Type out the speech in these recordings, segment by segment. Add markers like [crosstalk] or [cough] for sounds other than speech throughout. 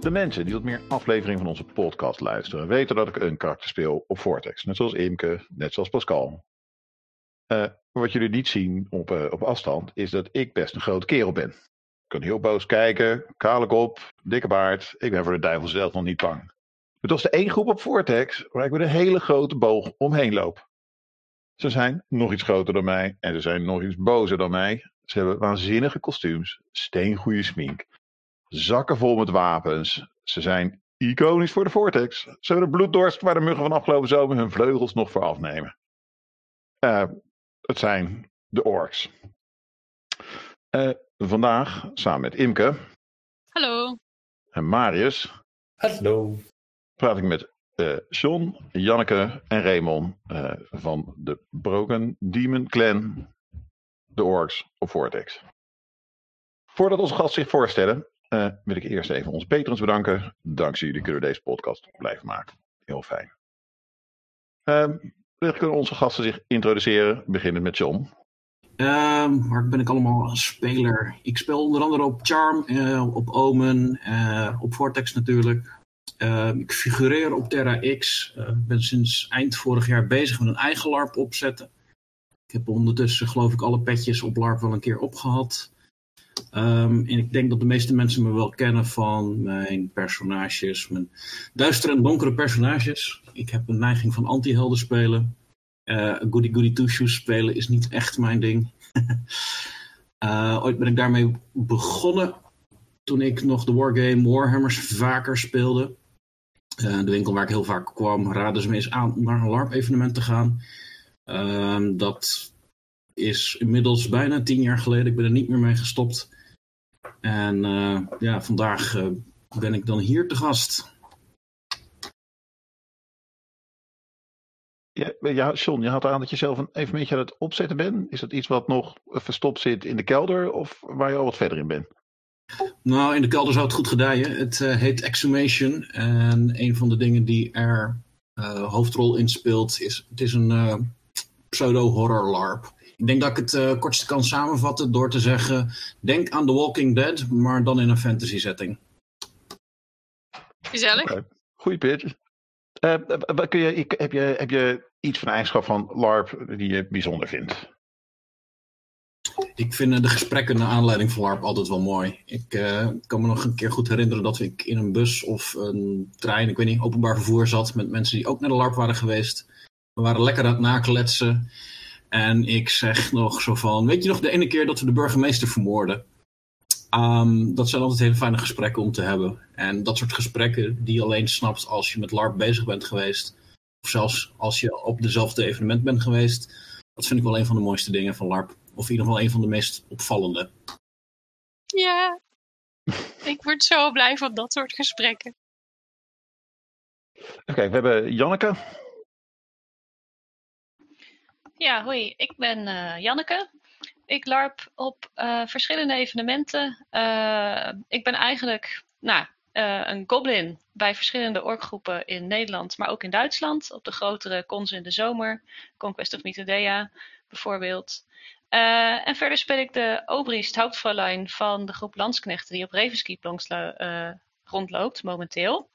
De mensen die tot meer afleveringen van onze podcast luisteren, weten dat ik een karakter speel op Vortex. Net zoals Imke, net zoals Pascal. Uh, wat jullie niet zien op, uh, op afstand, is dat ik best een grote kerel ben. Ik kan heel boos kijken, kale kop, dikke baard. Ik ben voor de duivel zelf nog niet bang. Het was de één groep op Vortex waar ik met een hele grote boog omheen loop. Ze zijn nog iets groter dan mij en ze zijn nog iets bozer dan mij. Ze hebben waanzinnige kostuums, steengoede smink, zakken vol met wapens. Ze zijn iconisch voor de Vortex. Ze hebben de bloeddorst waar de muggen van afgelopen zomer hun vleugels nog voor afnemen. Uh, het zijn de orks. Uh, vandaag samen met Imke. Hallo. En Marius. Hallo. Praat ik met uh, John, Janneke en Raymond uh, van de Broken Demon Clan, de Orks op Vortex. Voordat onze gasten zich voorstellen, uh, wil ik eerst even onze patrons bedanken. Dankzij jullie kunnen we deze podcast blijven maken. Heel fijn. Uh, kunnen onze gasten zich introduceren, beginnend met John. Uh, waar ben ik allemaal speler? Ik speel onder andere op Charm, uh, op Omen, uh, op Vortex natuurlijk. ik figureer op Terra X. Ik ben sinds eind vorig jaar bezig met een eigen LARP opzetten. Ik heb ondertussen geloof ik alle petjes op LARP wel een keer opgehad. Um, en ik denk dat de meeste mensen me wel kennen van mijn personages, mijn duistere en donkere personages. Ik heb een neiging van anti-helden spelen. Uh, goody goody two shoes spelen is niet echt mijn ding. uh, [laughs] ooit ben ik daarmee begonnen toen ik nog de wargame Warhammers vaker speelde. Uh, de winkel waar ik heel vaak kwam raadden ze me eens aan om naar een LARP-evenement te gaan. Uh, dat is inmiddels bijna tien jaar geleden. Ik ben er niet meer mee gestopt. En uh, ja, vandaag uh, ben ik dan hier te gast. Ja, ja, John, je had aan dat je zelf een evenementje aan het opzetten bent. Is dat iets wat nog verstopt zit in de kelder of waar je al wat verder in bent? Nou, in de kelder zou het goed gedijen. Het uh, heet Exhumation. En een van de dingen die er hoofdrol in speelt is... Het is een pseudo-horror LARP. Ik denk dat ik het uh, kortst kan samenvatten door te zeggen: denk aan The Walking Dead, maar dan in een fantasy setting. Gezellig. Okay. Goeie pitch. Uh, kun je, heb, je, heb je iets van eigenschap van LARP die je bijzonder vindt? Ik vind de gesprekken naar aanleiding van LARP altijd wel mooi. Ik uh, kan me nog een keer goed herinneren dat ik in een bus of een trein, ik weet niet, openbaar vervoer zat met mensen die ook naar de LARP waren geweest. We waren lekker aan het nakletsen. En ik zeg nog zo van, weet je nog de ene keer dat we de burgemeester vermoorden? Um, dat zijn altijd hele fijne gesprekken om te hebben. En dat soort gesprekken die je alleen snapt als je met LARP bezig bent geweest. Of zelfs als je op dezelfde evenement bent geweest. Dat vind ik wel een van de mooiste dingen van LARP. Of in ieder geval een van de meest opvallende. Ja, [laughs] ik word zo blij van dat soort gesprekken. Oké, okay, we hebben Janneke. Ja, hoi. Ik ben uh, Janneke. Ik larp op uh, verschillende evenementen. Uh, ik ben eigenlijk nou, een goblin bij verschillende orkgroepen in Nederland, maar ook in Duitsland. Op de grotere cons in de zomer. Conquest of Mythodea bijvoorbeeld. en verder speel ik de Obriest Hauptfräulein van de groep Landsknechten die op Ravenskeep rondloopt momenteel.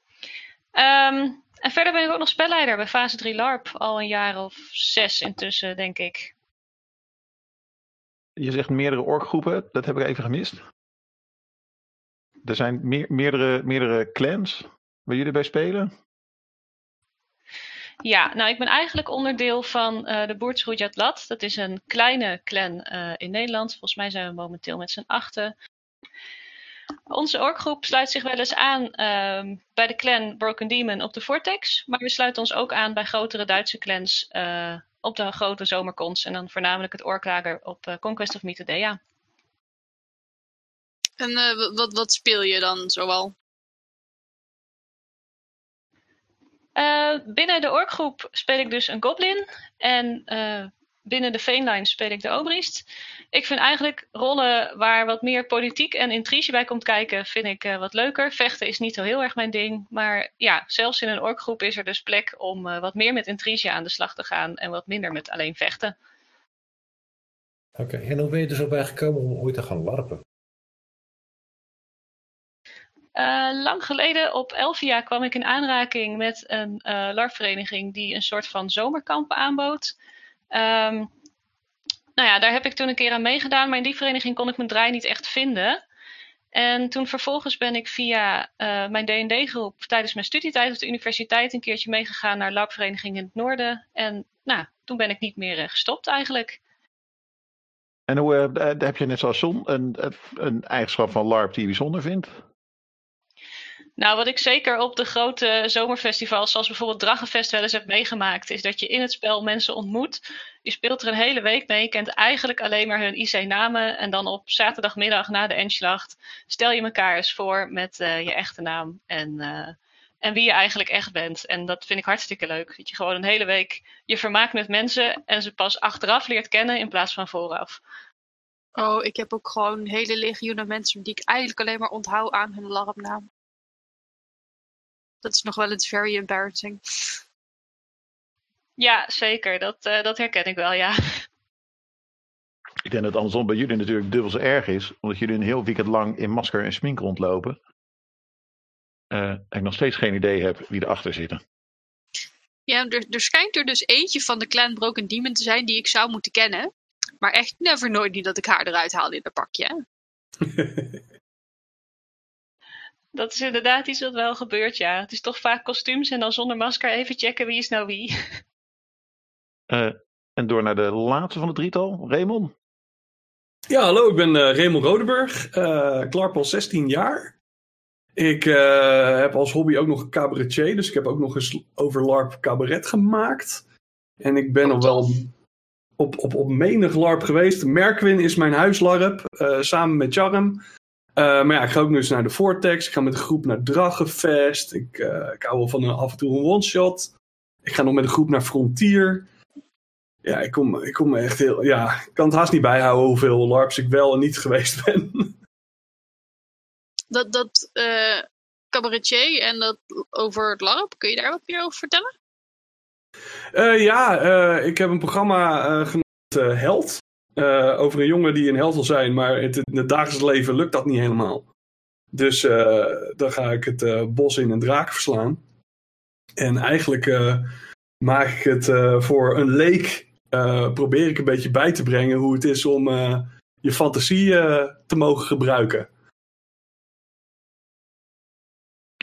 Um, en verder ben ik ook nog spelleider bij fase 3 LARP. Al een jaar of zes intussen, denk ik. Je zegt meerdere orkgroepen, dat heb ik even gemist. Er zijn meer, meerdere, meerdere clans waar jullie bij spelen? Ja, nou ik ben eigenlijk onderdeel van uh, de Boertsroejat Lat. Dat is een kleine clan uh, in Nederland. Volgens mij zijn we momenteel met z'n achten. Onze orkgroep sluit zich wel eens aan uh, bij de clan Broken Demon op de Vortex. Maar we sluiten ons ook aan bij grotere Duitse clans uh, op de grote zomercons. En dan voornamelijk het orklager op uh, Conquest of Mythodea. En wat, wat speel je dan zoal? binnen de orkgroep speel ik dus een goblin. En binnen de Veenline speel ik de Obriest. Ik vind eigenlijk rollen waar wat meer politiek en intrige bij komt kijken, vind ik uh, wat leuker. Vechten is niet zo heel erg mijn ding. Maar ja, zelfs in een orkgroep is er dus plek om uh, wat meer met intrige aan de slag te gaan en wat minder met alleen vechten. Oké, okay, en hoe ben je er zo bij gekomen om ooit te gaan larpen? Eh, lang geleden, op Elvia, kwam ik in aanraking met een LARP-vereniging die een soort van zomerkamp aanbood. Um, nou ja, daar heb ik toen een keer aan meegedaan, maar in die vereniging kon ik mijn draai niet echt vinden. En toen vervolgens ben ik via uh, mijn D&D-groep tijdens mijn studietijd op de universiteit een keertje meegegaan naar LARP-vereniging in het noorden. En nou, toen ben ik niet meer gestopt eigenlijk. En hoe uh, heb je net zoals John een, een eigenschap van LARP die je bijzonder vindt? Nou, wat ik zeker op de grote zomerfestivals, zoals bijvoorbeeld Draggenfest, wel eens heb meegemaakt, is dat je in het spel mensen ontmoet. Je speelt er een hele week mee, je kent eigenlijk alleen maar hun IC-namen. En dan op zaterdagmiddag na de endslacht stel je elkaar eens voor met uh, je echte naam en, uh, en wie je eigenlijk echt bent. En dat vind ik hartstikke leuk. Dat je gewoon een hele week je vermaakt met mensen en ze pas achteraf leert kennen in plaats van vooraf. Oh, ik heb ook gewoon hele legioenen mensen die ik eigenlijk alleen maar onthoud aan hun larpnaam. Dat is nog wel eens very embarrassing. Ja, zeker. Dat, uh, dat herken ik wel, ja. Ik denk dat het andersom bij jullie natuurlijk dubbel zo erg is. Omdat jullie een heel weekend lang in masker en smink rondlopen. Uh, en ik nog steeds geen idee heb wie erachter zitten. Ja, er, er schijnt er dus eentje van de clan Broken Demon te zijn die ik zou moeten kennen. Maar echt never nooit niet dat ik haar eruit haal in dat pakje. [laughs] Dat is inderdaad iets wat wel gebeurt, ja. Het is toch vaak kostuums en dan zonder masker even checken wie is nou wie. Uh, [laughs] en door naar de laatste van het drietal, Raymond. Ja, hallo, ik ben uh, Raymond Rodeburg. Uh, Clark al 16 jaar. Ik heb als hobby ook nog een cabaretier, dus ik heb ook nog eens over LARP cabaret gemaakt. En ik ben oh, nog wel op, op, op menig LARP geweest. Merkwin is mijn huislarp, samen met Charm. Uh, maar ja, ik ga ook nu eens naar de Vortex. Ik ga met een groep naar Draggenfest. Ik, uh, ik hou wel van een, af en toe een one-shot. Ik ga nog met een groep naar Frontier. Ja, ik kom, ik kom echt heel... Ja, ik kan het haast niet bijhouden hoeveel LARPs ik wel en niet [laughs] geweest ben. Dat, dat uh, cabaretier en dat over het LARP, kun je daar wat meer over vertellen? ja, ik heb een programma genoemd Held. Uh, over een jongen die een held wil zijn, maar in het, in het dagelijks leven lukt dat niet helemaal. Dus uh, dan ga ik het uh, bos in en draken verslaan. En eigenlijk maak ik het voor een leek, probeer ik een beetje bij te brengen hoe het is om je fantasie te mogen gebruiken.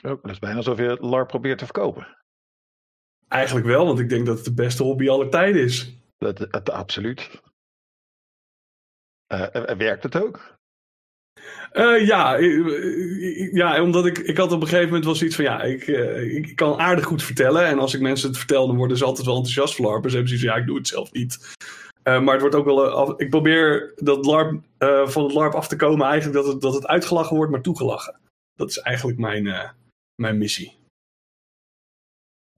Oh, dat is bijna alsof je LARP probeert te verkopen. Eigenlijk wel, want ik denk dat het de beste hobby aller tijden is. Dat, dat, absoluut. Uh, werkt het ook? Uh, ja, ja, omdat ik, ik had op een gegeven moment wel zoiets van ja, ik, uh, ik kan aardig goed vertellen. En als ik mensen het vertel, dan worden ze altijd wel enthousiast voor LARP. Dus hebben ze van ja, ik doe het zelf niet. Maar het wordt ook wel. Ik probeer dat LARP, van het LARP af te komen, eigenlijk dat het, dat het uitgelachen wordt, maar toegelachen. Dat is eigenlijk mijn, mijn missie.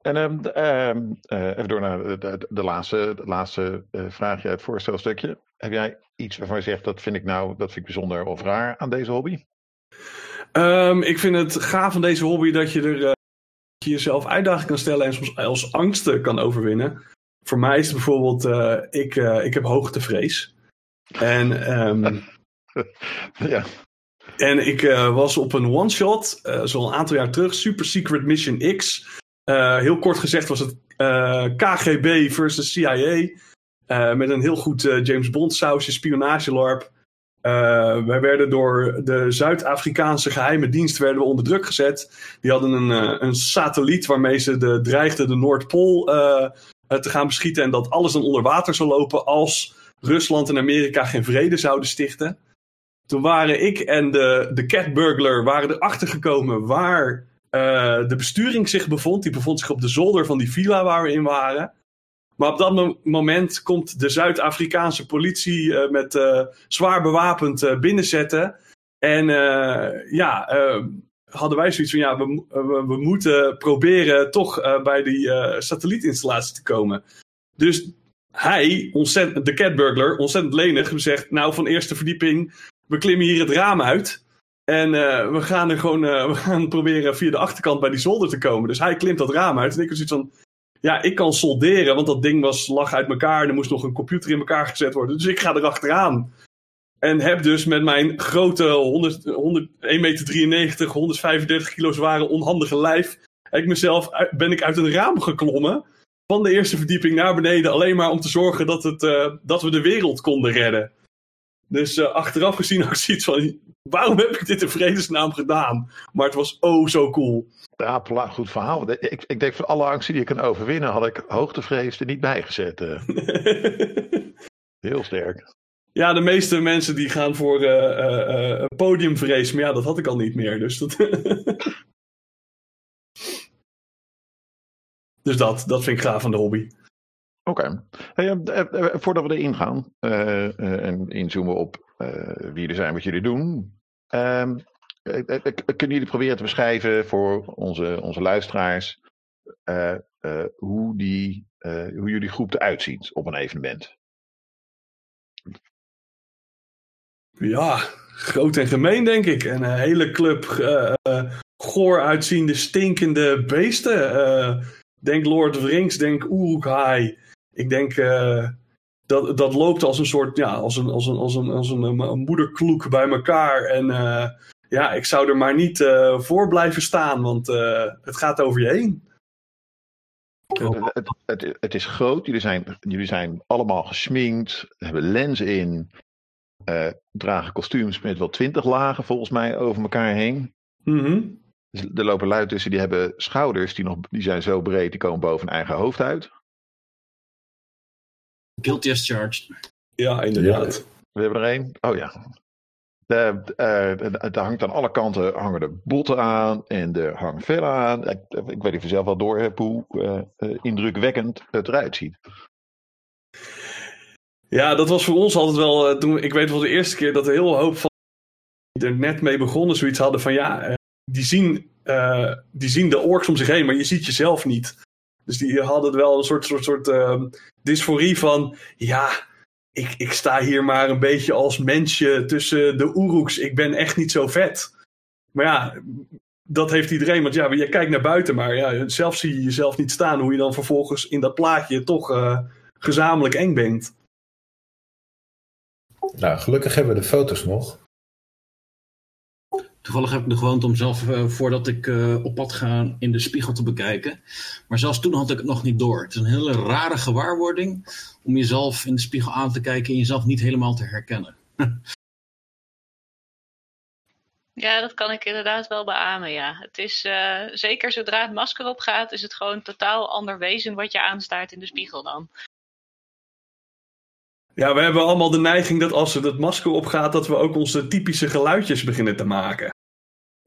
En um, um, even door naar de, de, de laatste, de laatste vraagje uit het voorstelstukje. Heb jij iets waarvan je zegt, dat vind ik nou, dat vind ik bijzonder of raar aan deze hobby? Um, ik vind het gaaf van deze hobby dat je er uh, je jezelf uitdaging kan stellen en soms als angsten kan overwinnen. Voor mij is het bijvoorbeeld, uh, ik, uh, ik heb hoogtevrees. En, [laughs] ja. en ik was op een one-shot, zo'n aantal jaar terug, Super Secret Mission X. heel kort gezegd was het KGB versus CIA. Uh, met een heel goed James Bond sausje, spionagelarp. Wij werden door de Zuid-Afrikaanse geheime dienst werden we onder druk gezet. Die hadden een, een satelliet waarmee ze de, dreigden de Noordpool te gaan beschieten. En dat alles dan onder water zou lopen als Rusland en Amerika geen vrede zouden stichten. Toen waren ik en de, de Cat Burglar waren erachter gekomen waar de besturing zich bevond. Die bevond zich op de zolder van die villa waar we in waren. Maar op dat moment komt de Zuid-Afrikaanse politie uh, met uh, zwaar bewapend binnenzetten. En ja, hadden wij zoiets van ja, we, we, we moeten proberen toch bij die satellietinstallatie te komen. Dus hij, ontzettend, de catburglar, ontzettend lenig, zegt nou van eerste verdieping, we klimmen hier het raam uit. En we gaan er gewoon, we gaan [laughs] proberen via de achterkant bij die zolder te komen. Dus hij klimt dat raam uit. En ik was zoiets van, ja, ik kan solderen, want dat ding was, lag uit elkaar er moest nog een computer in elkaar gezet worden. Dus ik ga erachteraan. En heb dus met mijn grote 100, 100, 1,93 meter, 135 kilo zware onhandige lijf. Ik mezelf, ben ik uit een raam geklommen. Van de eerste verdieping naar beneden. Alleen maar om te zorgen dat, het, eh, dat we de wereld konden redden. Dus eh, achteraf gezien [laughs] had ik zoiets van. Waarom heb ik dit in vredesnaam gedaan? Maar het was oh zo cool. Ja, goed verhaal. Ik, ik denk van alle angsten die je kan overwinnen, had ik hoogtevrees er niet bij gezet. eh. [laughs] Heel sterk. ja, de meeste mensen die gaan voor eh, podiumvrees. Maar ja, dat had ik al niet meer. Dus dat, [laughs] dus dat, dat vind ik gaaf van de hobby. Oké. Hey, eh, eh, eh, voordat we erin gaan en inzoomen op wie er zijn, wat jullie doen. ehm, eh, eh, eh, kunnen jullie proberen te beschrijven voor onze, onze luisteraars hoe, die, hoe jullie groep eruit ziet op een evenement? Ja, groot en gemeen, denk ik. En een hele club goor uitziende, stinkende beesten. Denk Lord of the Rings, denk Uruk-hai. Ik denk eh, dat, dat loopt als een soort, ja, als een, als een, als een, als een, een moederkloek bij elkaar. En eh, ja, ik zou er maar niet eh, voor blijven staan, want eh, het gaat over je heen. Het, het, het, is groot. Jullie zijn, jullie zijn allemaal gesminkt, hebben lenzen in, eh, dragen kostuums met wel twintig lagen volgens mij over elkaar heen. Dus er lopen lui tussen die hebben schouders die, nog, die zijn zo breed, die komen boven hun eigen hoofd uit. Guilty as charged. Ja, inderdaad. We hebben er één. Oh ja. De, eh, de- hangt aan alle kanten hangen er botten aan en er hangen vellen aan. Ik, ik weet niet of je zelf wel door hebt hoe eh, eh, indrukwekkend het eruit ziet. Ja, dat was voor ons altijd wel. eh, toen, ik weet wel de eerste keer dat er heel hoop van er net mee begonnen, zoiets hadden van ja, die, zien, eh, die zien de orks om zich heen, maar je ziet jezelf niet. Dus die hadden wel een soort, soort, soort ehm, dysforie van ja, ik, ik sta hier maar een beetje als mensje tussen de oeroeks. Ik ben echt niet zo vet. Maar ja, dat heeft iedereen. Want ja, je kijkt naar buiten, maar ja, zelf zie je jezelf niet staan. Hoe je dan vervolgens in dat plaatje toch eh, gezamenlijk eng bent. Nou, gelukkig hebben we de foto's nog. Toevallig heb ik de gewoonte om zelf, eh, voordat ik eh, op pad ga, in de spiegel te bekijken. Maar zelfs toen had ik het nog niet door. Het is een hele rare gewaarwording om jezelf in de spiegel aan te kijken en jezelf niet helemaal te herkennen. [laughs] Ja, dat kan ik inderdaad wel beamen, ja. Het is, eh, zeker zodra het masker opgaat, is het gewoon een totaal ander wezen wat je aanstaart in de spiegel dan. Ja, we hebben allemaal de neiging dat als er dat masker opgaat, dat we ook onze typische geluidjes beginnen te maken.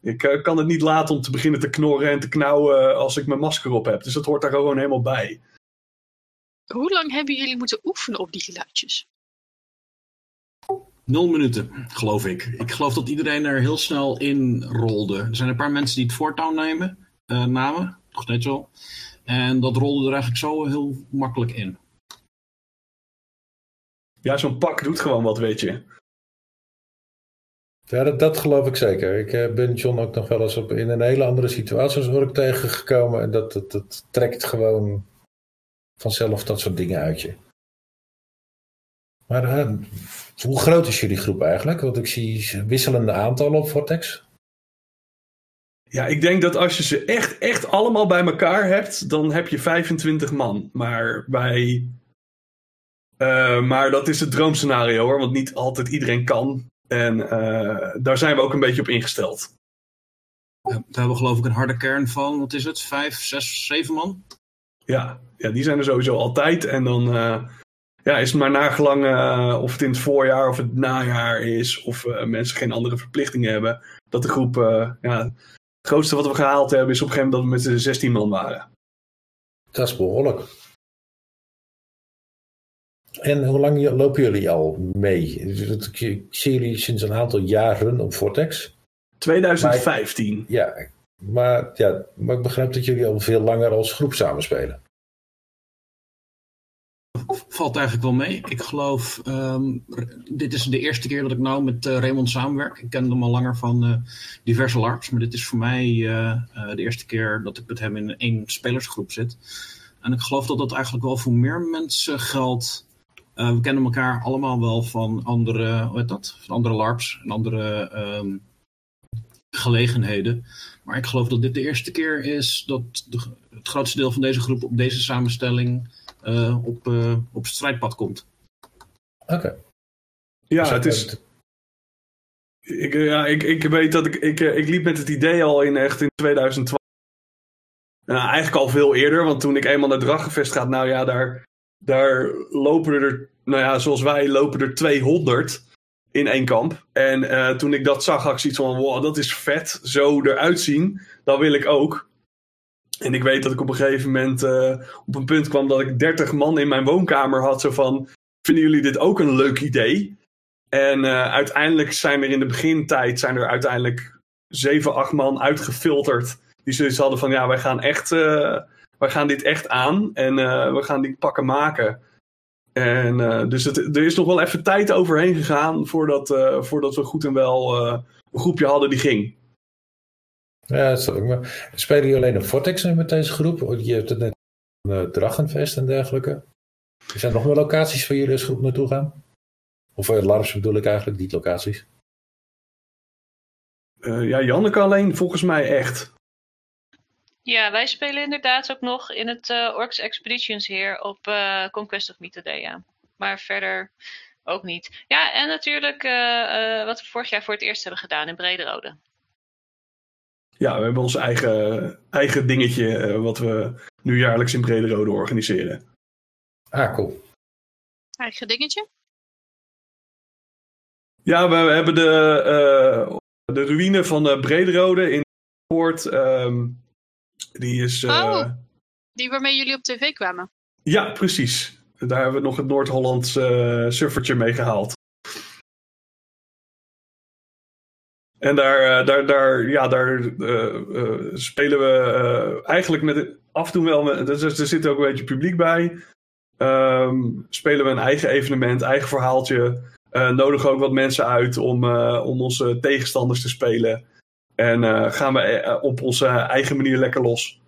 Ik eh, kan het niet laten om te beginnen te knorren en te knauwen als ik mijn masker op heb. Dus dat hoort daar gewoon helemaal bij. Hoe lang hebben jullie moeten oefenen op die geluidjes? Nul minuten, geloof ik. Ik geloof dat iedereen er heel snel in rolde. Er zijn een paar mensen die het voortouw nemen, eh, namen, nog steeds wel. En dat rolde er eigenlijk zo heel makkelijk in. Ja, zo'n pak doet gewoon wat, weet je. Ja, dat, dat geloof ik zeker. Ik eh, ben John ook nog wel eens op, in een hele andere situatie hoor ik tegengekomen. En dat, dat, dat trekt gewoon vanzelf dat soort dingen uit je. Maar eh, hoe groot is jullie groep eigenlijk? Want ik zie wisselende aantallen op Vortex. Ja, ik denk dat als je ze echt, echt allemaal bij elkaar hebt, dan heb je 25 man. Maar bij. Eh, maar dat is het droomscenario hoor, want niet altijd iedereen kan. En eh, daar zijn we ook een beetje op ingesteld. Daar hebben we geloof ik een harde kern van, wat is het, vijf, zes, zeven man? Ja, ja, die zijn er sowieso altijd. En dan eh, ja, is het maar nagelang eh, of het in het voorjaar of het najaar is. Of eh, mensen geen andere verplichtingen hebben. Dat de groep, eh, ja, het grootste wat we gehaald hebben is op een gegeven moment dat we met z'n 16 man waren. Dat is behoorlijk. En hoe lang lopen jullie al mee? Ik zie jullie sinds een aantal jaren op Vortex. 2015. Ja, maar, ja, maar ik begrijp dat jullie al veel langer als groep samenspelen. Valt eigenlijk wel mee. Ik geloof, ehm, dit is de eerste keer dat ik nou met eh, Raymond samenwerk. Ik ken hem al langer van eh, diverse LARPs, maar dit is voor mij eh, eh, de eerste keer dat ik met hem in één spelersgroep zit. En ik geloof dat dat eigenlijk wel voor meer mensen geldt Eh, we kennen elkaar allemaal wel van andere, hoe heet dat? Van andere LARPs en andere ehm, gelegenheden. Maar ik geloof dat dit de eerste keer is dat de, het grootste deel van deze groep op deze samenstelling eh, op, eh, op het strijdpad komt. Oké. Ja, Dus het is, ik, ja, ik, ik weet dat ik, ik, ik liep met het idee al in echt in 2012. Nou, eigenlijk al veel eerder, want toen ik eenmaal naar Draggenvest ga, nou ja, daar, daar lopen er, nou ja, zoals wij lopen er 200 in één kamp. En eh, toen ik dat zag, had ik zoiets van, wow, dat is vet, zo eruit zien, dat wil ik ook. En ik weet dat ik op een gegeven moment eh, op een punt kwam dat ik 30 man in mijn woonkamer had, zo van, vinden jullie dit ook een leuk idee? En eh, uiteindelijk zijn er in de begintijd zijn er uiteindelijk zeven, acht man uitgefilterd. Die zoiets hadden van ja, wij gaan, echt, wij gaan dit echt aan en eh, we gaan die pakken maken. En eh, dus het, er is nog wel even tijd overheen gegaan voordat, eh, voordat we goed en wel een groepje hadden die ging. Ja, dat snap ik. Maar spelen jullie alleen op Vortex met deze groep? Je hebt het net uh, Drachenfest en dergelijke. Er zijn nog meer locaties waar jullie als groep naartoe gaan? Of LARPs bedoel ik eigenlijk, die locaties. Ja, Janneke alleen volgens mij echt. Ja, wij spelen inderdaad ook nog in het uh, Orcs Expeditions hier op uh, Conquest of Mythodea. Maar verder ook niet. Ja, en natuurlijk uh, wat we vorig jaar voor het eerst hebben gedaan in Brederode. Ja, we hebben ons eigen, eigen dingetje eh, wat we nu jaarlijks in Brederode organiseren. Ah, cool. Eigen dingetje? Ja, we, we hebben de, uh, de ruïne van uh, Brederode in Poort. Um, die is. Uh, oh, die waarmee jullie op tv kwamen. Ja, precies. Daar hebben we nog het Noord-Hollands uh, suffertje mee gehaald. En daar, uh, daar, daar, ja, daar uh, spelen we eigenlijk met. Af en toe wel. Met, er, er zit ook een beetje publiek bij. Um, spelen we een eigen evenement, eigen verhaaltje. Nodigen ook wat mensen uit om, om onze tegenstanders te spelen. En uh, gaan we op onze eigen manier lekker los.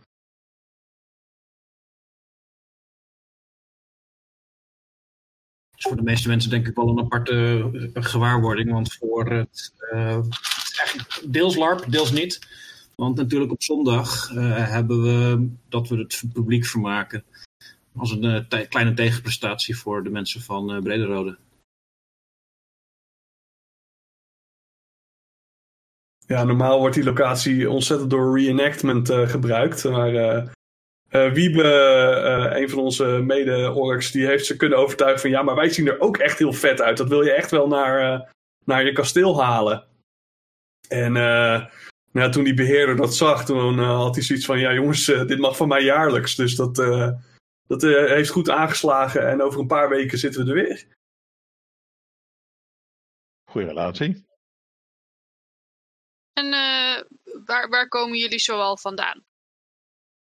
is voor de meeste mensen denk ik wel een aparte gewaarwording. Want voor het, eigenlijk deels LARP, deels niet. Want natuurlijk op zondag hebben we dat we het publiek vermaken. Als een kleine tegenprestatie voor de mensen van Brederode. Ja, normaal wordt die locatie ontzettend door reenactment uh, gebruikt. Maar uh, Wiebe, een van onze mede-orks, die heeft ze kunnen overtuigen van... ja, maar wij zien er ook echt heel vet uit. Dat wil je echt wel naar, naar je kasteel halen. En nou, toen die beheerder dat zag, toen had hij zoiets van... ja jongens, dit mag van mij jaarlijks. Dus dat, dat heeft goed aangeslagen en over een paar weken zitten we er weer. Goeie relatie. En uh, waar, waar komen jullie zoal vandaan?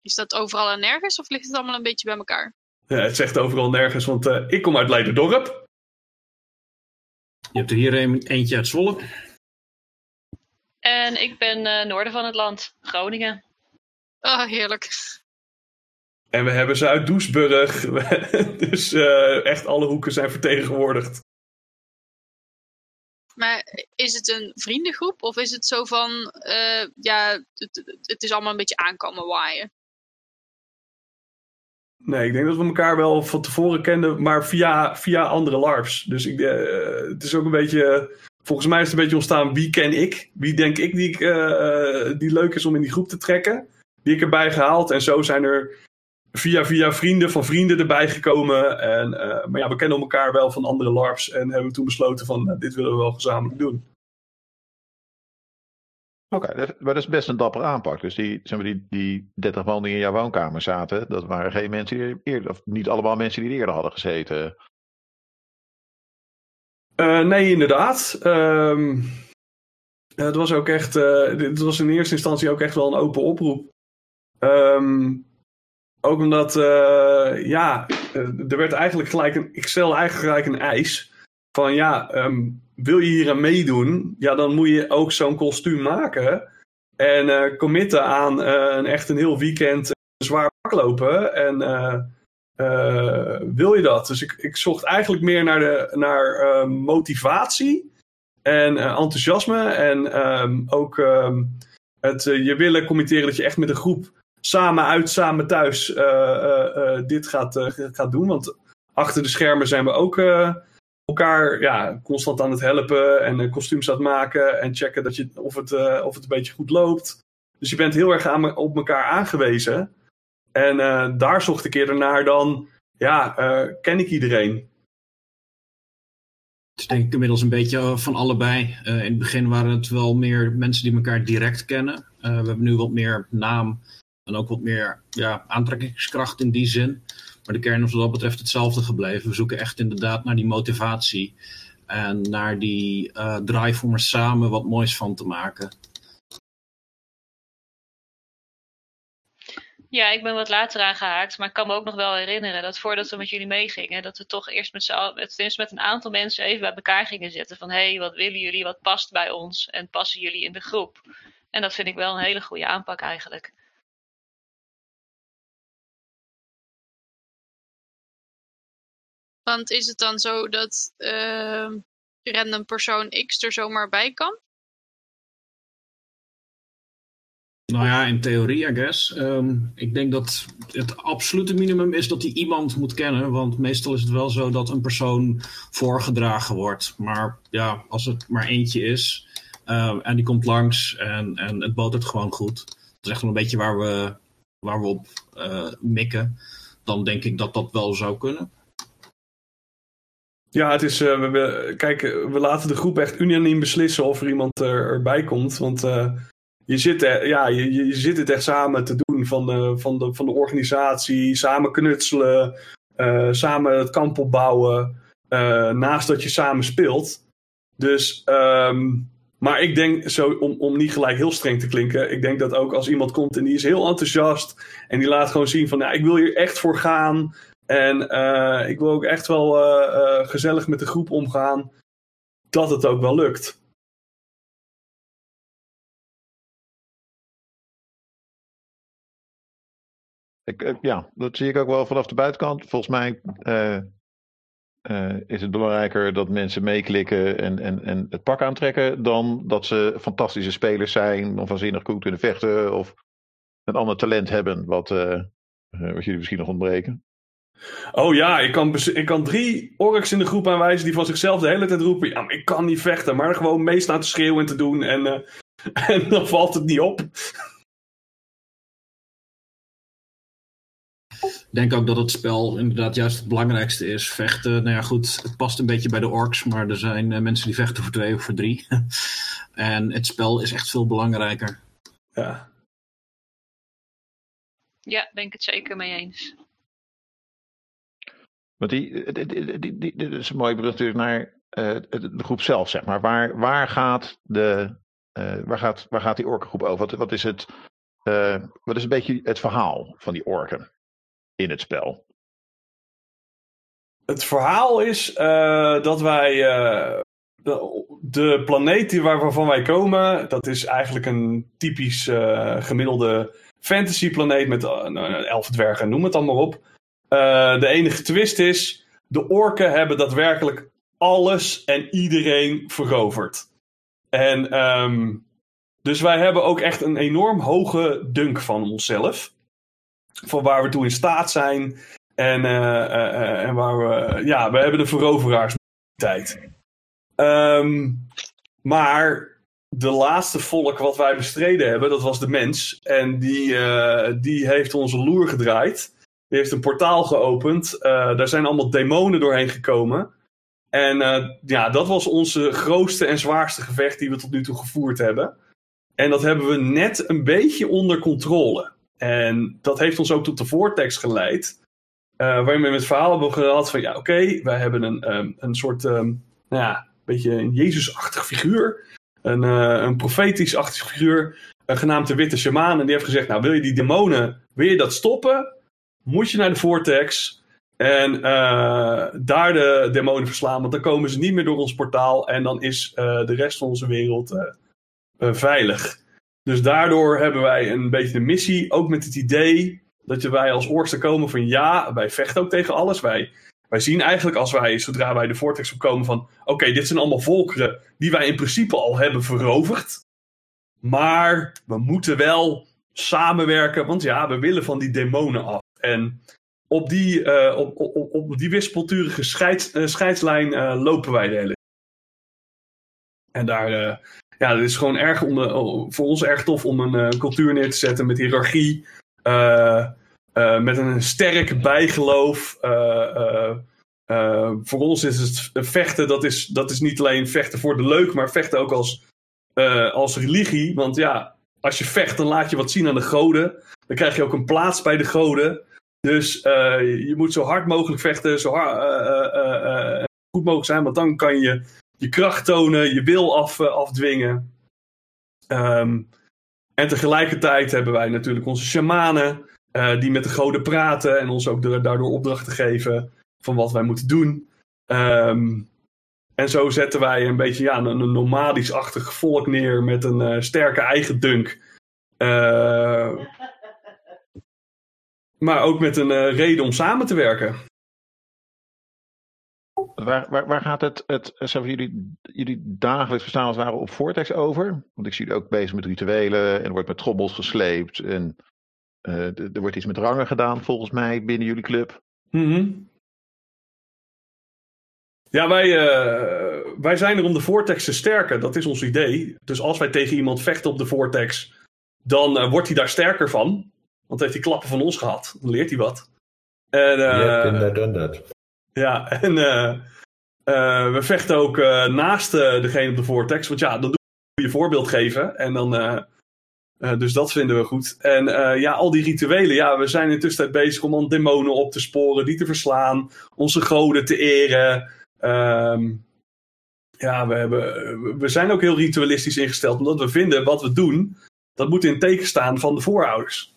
Is dat overal en nergens of ligt het allemaal een beetje bij elkaar? Ja, het zegt overal nergens, want uh, ik kom uit Leiderdorp. Je hebt er hier een, eentje uit Zwolle. En ik ben uh, noorden van het land, Groningen. Oh, heerlijk. En we hebben ze uit Doesburg. [laughs] dus echt alle hoeken zijn vertegenwoordigd. Maar is het een vriendengroep of is het zo van, uh, ja, het, het, is allemaal een beetje aankomen waaien? Nee, ik denk dat we elkaar wel van tevoren kenden, maar via, via andere LARPs. Dus ik, uh, het is ook een beetje, volgens mij is het een beetje ontstaan, wie ken ik? Wie denk ik die, uh, die leuk is om in die groep te trekken? Die ik erbij gehaald. En zo zijn er via, via vrienden van vrienden erbij gekomen. En, uh, maar ja, we kennen elkaar wel van andere LARPs. En hebben toen besloten van, nou, dit willen we wel gezamenlijk doen. Oké, okay, maar dat is best een dapper aanpak. Dus die, zeg maar, die, die 30 man die in jouw woonkamer zaten, dat waren geen mensen die eerder, of niet allemaal mensen die eerder hadden gezeten. Uh, nee, inderdaad. Um, het was ook echt, het was in eerste instantie ook echt wel een open oproep. Um, ook omdat, uh, ja, er werd eigenlijk gelijk een, ik stel eigenlijk gelijk een eis. Van ja, um, wil je hier aan meedoen, ja, dan moet je ook zo'n kostuum maken. En uh, committen aan echt een heel weekend zwaar pak lopen. En eh, wil je dat? Dus ik, ik zocht eigenlijk meer naar, de, naar eh, motivatie en eh, enthousiasme. En ehm, ook ehm, het je willen committeren dat je echt met een groep samen uit, samen thuis dit gaat, gaat doen. Want achter de schermen zijn we ook elkaar ja, constant aan het helpen en kostuums aan het maken en checken dat je, of, het, of het een beetje goed loopt. Dus je bent heel erg aan, op elkaar aangewezen. En daar zocht ik eerder naar dan, ja, ken ik iedereen? Het is denk ik inmiddels een beetje van allebei. In het begin waren het wel meer mensen die elkaar direct kennen. we hebben nu wat meer naam en ook wat meer ja, aantrekkingskracht in die zin. Maar de kern is wat dat betreft hetzelfde gebleven. We zoeken echt inderdaad naar die motivatie. En naar die drive om er samen wat moois van te maken. Ja, ik ben wat later aangehaakt, maar ik kan me ook nog wel herinneren dat voordat we met jullie meegingen, dat we toch eerst met, met, met een aantal mensen even bij elkaar gingen zitten. Van hé, hey, wat willen jullie, wat past bij ons en passen jullie in de groep? En dat vind ik wel een hele goede aanpak eigenlijk. Want is het dan zo dat uh, random persoon X er zomaar bij kan? Nou ja, in theorie, I guess. Ehm, ik denk dat het absolute minimum is dat hij iemand moet kennen. Want meestal is het wel zo dat een persoon voorgedragen wordt. Maar ja, als het maar eentje is ehm, en die komt langs en, en het botert gewoon goed. Dat is echt wel een beetje waar we, waar we op uh, mikken. Dan denk ik dat dat wel zou kunnen. Ja, het is. Uh, we, kijk, we laten de groep echt unaniem beslissen of er iemand er, erbij komt. Want uh, je zit, ja, je, je zit het echt samen te doen van de, van de, van de organisatie, samen knutselen, samen het kamp opbouwen, naast dat je samen speelt. Dus, um, maar ik denk, zo, om, om niet gelijk heel streng te klinken, ik denk dat ook als iemand komt en die is heel enthousiast en die laat gewoon zien van, ja, ik wil hier echt voor gaan en uh, ik wil ook echt wel gezellig met de groep omgaan, dat het ook wel lukt. Ik, eh, ja, dat zie ik ook wel vanaf de buitenkant. Volgens mij is het belangrijker dat mensen meeklikken en, en, en het pak aantrekken. dan dat ze fantastische spelers zijn. of waanzinnig goed kunnen vechten. of een ander talent hebben. wat, wat jullie misschien nog ontbreken. Oh ja, ik kan, ik kan drie orks in de groep aanwijzen die van zichzelf de hele tijd roepen: Ja, maar ik kan niet vechten, maar gewoon meestaan te schreeuwen en te doen. En, [laughs] en dan valt het niet op. Ik denk ook dat het spel inderdaad juist het belangrijkste is. Vechten, nou ja goed, het past een beetje bij de orks, maar er zijn uh, mensen die vechten voor twee of voor drie. [laughs] en het spel is echt veel belangrijker. Ja. Ja, ben ik het zeker mee eens. Want die, die, die, die, is een mooi brug natuurlijk naar uh, de groep zelf, zeg maar. Waar, waar, gaat, de, uh, waar, gaat, waar gaat die orkengroep over? Wat, wat, is het, uh, wat is een beetje het verhaal van die orken? in het spel? Het verhaal is uh, dat wij. Uh, de, planeet waarvan wij komen, dat is eigenlijk een typisch uh, gemiddelde fantasy planeet met elf dwergen, noem het allemaal op. de enige twist is, de orken hebben daadwerkelijk alles en iedereen veroverd. En um, dus wij hebben ook echt een enorm hoge dunk van onszelf van waar we toe in staat zijn. En, uh, uh, en waar we, ja, we hebben de veroveraarsmentaliteit. Um, maar de laatste volk wat wij bestreden hebben, dat was de mens. En die, die heeft onze loer gedraaid. Die heeft een portaal geopend. daar zijn allemaal demonen doorheen gekomen. En ja, dat was onze grootste en zwaarste gevecht die we tot nu toe gevoerd hebben. En dat hebben we net een beetje onder controle. En dat heeft ons ook tot de voortekst geleid. Uh, waarin we met het verhaal hebben gehad van ja, oké, wij hebben een, um, een soort, um, ja, een beetje een Jezus-achtig figuur. Een, uh, een profetisch-achtig figuur, genaamd de Witte Shamaan. En die heeft gezegd, nou wil je die demonen, wil je dat stoppen? Moet je naar de vortex en daar de demonen verslaan. Want dan komen ze niet meer door ons portaal en dan is de rest van onze wereld veilig. Dus daardoor hebben wij een beetje een missie, ook met het idee Dat wij als er komen van ja, wij vechten ook tegen alles. Wij, wij zien eigenlijk als wij, zodra wij de vortex opkomen van oké, dit zijn allemaal volkeren die wij in principe al hebben veroverd. Maar we moeten wel samenwerken, want ja, we willen van die demonen af. En op die, uh, op, op, op die wispelturige scheids, uh, scheidslijn uh, lopen wij de hele En daar, ja, het is gewoon erg om, voor ons erg tof om een cultuur neer te zetten met hiërarchie, met een sterk bijgeloof. voor ons is het vechten, dat is, dat is niet alleen vechten voor de leuk, maar vechten ook als, als religie. Want ja, als je vecht, dan laat je wat zien aan de goden. Dan krijg je ook een plaats bij de goden. Dus uh, je moet zo hard mogelijk vechten, zo uh, uh, goed mogelijk zijn, want dan kan je je kracht tonen, je wil af, afdwingen. Um, en tegelijkertijd hebben wij natuurlijk onze shamanen, die met de goden praten en ons ook daardoor opdrachten geven van wat wij moeten doen. Um, en zo zetten wij een beetje ja, een, een nomadisch-achtig volk neer met een sterke eigen dunk. Maar ook met een uh, reden om samen te werken. Waar, waar, waar gaat het, het zeg jullie, jullie dagelijks bestaan als het ware op Vortex over? Want ik zie jullie ook bezig met rituelen en er wordt met trommels gesleept. En uh, er wordt iets met rangen gedaan volgens mij binnen jullie club. Mm -hmm. Ja, wij, uh, wij zijn er om de Vortex te sterken. Dat is ons idee. Dus als wij tegen iemand vechten op de Vortex, dan wordt hij daar sterker van. Want heeft hij klappen van ons gehad. Dan leert hij wat. En, uh, done that. Ja, [laughs] en uh, uh, we vechten ook naast degene op de Vortex. Want ja, dan doe je een voorbeeld geven. En dan, dus dat vinden we goed. En ja, al die rituelen. Ja, we zijn intussen bezig om dan demonen op te sporen. Die te verslaan. Onze goden te eren. Um, ja, we, hebben, we zijn ook heel ritualistisch ingesteld. Omdat we vinden wat we doen. Dat moet in teken staan van de voorouders.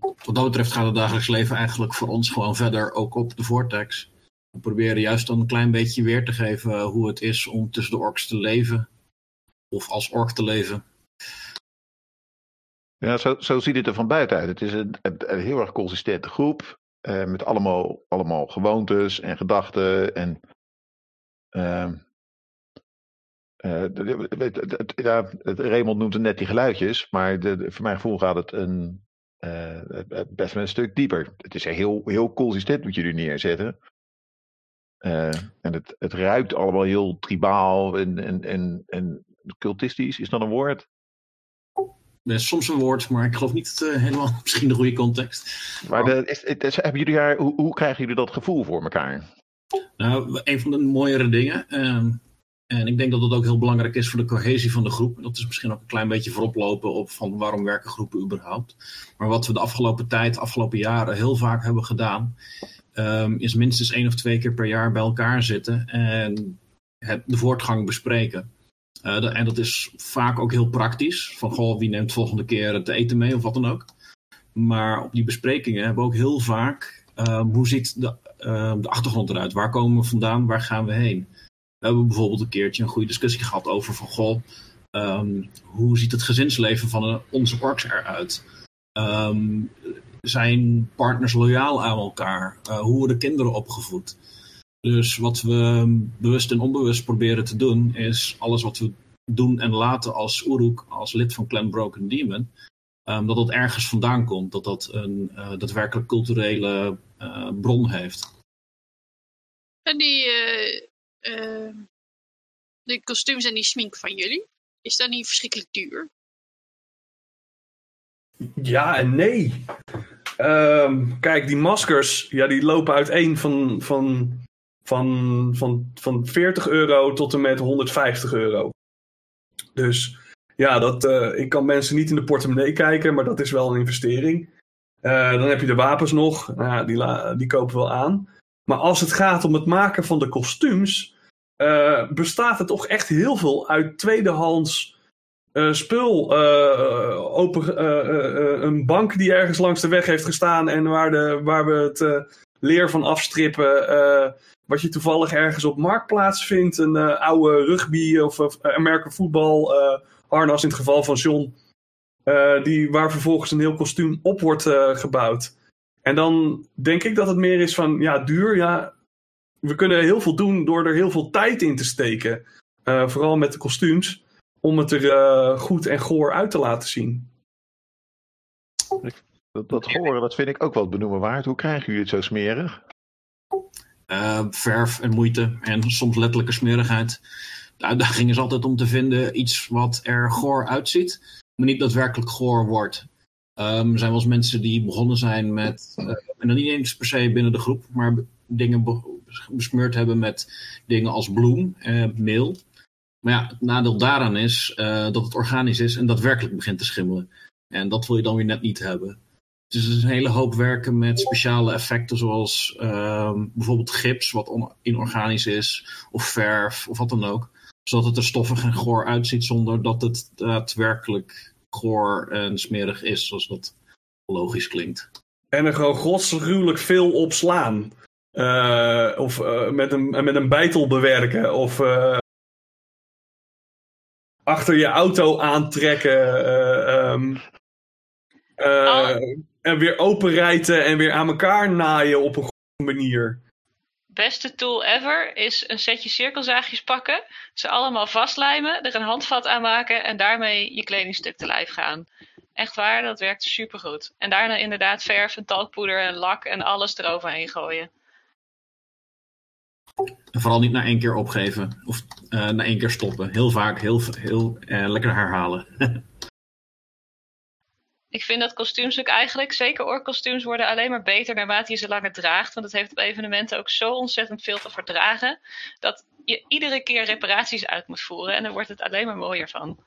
Wat dat betreft gaat het dagelijks leven eigenlijk voor ons gewoon verder ook op de vortex. We proberen juist dan een klein beetje weer te geven hoe het is om tussen de orks te leven. Of als ork te leven. Ja, zo, zo ziet het er van buiten uit. Het is een, een heel erg consistente groep. Eh, met allemaal, allemaal gewoontes en gedachten. En uh, uh, ja, Raymond noemt het net die geluidjes. Maar voor mijn gevoel gaat het een, best wel een stuk dieper. Het is heel, heel consistent wat jullie neerzetten. Uh, en het, het ruikt allemaal heel tribaal en, en, en, en cultistisch. Is dat een woord? Dat is soms een woord, maar ik geloof niet uh, helemaal [laughs] misschien de goede context. Maar de, is, is, hebben jullie daar, hoe, hoe krijgen jullie dat gevoel voor elkaar? Nou, een van de mooiere dingen. Uh, en ik denk dat dat ook heel belangrijk is voor de cohesie van de groep. Dat is misschien ook een klein beetje vooroplopen op van waarom werken groepen überhaupt. Maar wat we de afgelopen tijd, afgelopen jaren heel vaak hebben gedaan, um, is minstens één of twee keer per jaar bij elkaar zitten en de voortgang bespreken. De, en dat is vaak ook heel praktisch. Van goh, wie neemt volgende keer het eten mee of wat dan ook. Maar op die besprekingen hebben we ook heel vaak um, hoe ziet de, uh, de achtergrond eruit? Waar komen we vandaan? Waar gaan we heen? We hebben bijvoorbeeld een keertje een goede discussie gehad over van goh, um, hoe ziet het gezinsleven van onze orks eruit? Um, zijn partners loyaal aan elkaar? Uh, hoe worden kinderen opgevoed? Dus wat we bewust en onbewust proberen te doen, is alles wat we doen en laten als Uruk, als lid van Clan Broken Demon, um, dat dat ergens vandaan komt. Dat dat een uh, daadwerkelijk culturele bron heeft. En die, de kostuums en die smink van jullie, is dat niet verschrikkelijk duur? Ja en nee. Um, kijk, die maskers, ja, die lopen uiteen van, van, van, van, van 40 euro tot en met 150 euro. Dus ja, dat, uh, ik kan mensen niet in de portemonnee kijken, maar dat is wel een investering. Uh, dan heb je de wapens nog, nou, die, die kopen we wel aan. Maar als het gaat om het maken van de kostuums, uh, bestaat het toch echt heel veel uit tweedehands uh, spul. Uh, open, een bank die ergens langs de weg heeft gestaan en waar, de, waar we het leer van afstrippen. wat je toevallig ergens op marktplaats vindt. Een oude rugby of, American voetbal harnas in het geval van John. eh, die, waar vervolgens een heel kostuum op wordt eh, gebouwd. En dan denk ik dat het meer is van, ja, duur, ja. We kunnen heel veel doen door er heel veel tijd in te steken. Eh, vooral met de kostuums. Om het er eh, goed en goor uit te laten zien. Dat, dat horen, dat vind ik ook wel benoemen waard. Hoe krijgen jullie het zo smerig? Eh, verf en moeite en soms letterlijke smerigheid. De uitdaging is altijd om te vinden iets wat er goor uitziet, maar niet daadwerkelijk goor wordt. Ehm, er zijn wel eens mensen die begonnen zijn met, eh, en dan niet eens per se binnen de groep, maar dingen besmeurd hebben met dingen als bloem, eh, meel. Maar ja, het nadeel daaraan is eh, dat het organisch is en daadwerkelijk begint te schimmelen. En dat wil je dan weer net niet hebben. Dus het is een hele hoop werken met speciale effecten, zoals ehm, bijvoorbeeld gips, wat inorganisch is, of verf, of wat dan ook. Zodat het er stoffig en goor uitziet, zonder dat het daadwerkelijk goor en smerig is, zoals dat logisch klinkt. En er gewoon godsgruwelijk veel op slaan. Eh, of eh, met, een, met een bijtel bewerken. Of eh, achter je auto aantrekken. eh, ehm, eh, Oh. En weer openrijten en weer aan elkaar naaien op een goede manier. Beste tool ever is een setje cirkelzaagjes pakken, ze allemaal vastlijmen, er een handvat aan maken en daarmee je kledingstuk te lijf gaan. Echt waar, dat werkt supergoed. En daarna inderdaad verf en talkpoeder en lak en alles eroverheen gooien. En vooral niet na één keer opgeven, of eh, na één keer stoppen. Heel vaak, heel, heel eh, lekker herhalen. [laughs] Ik vind dat kostuums ook eigenlijk, zeker oorkostuums, worden alleen maar beter naarmate je ze langer draagt. Want het heeft op evenementen ook zo ontzettend veel te verdragen. Dat je iedere keer reparaties uit moet voeren. En daar wordt het alleen maar mooier van.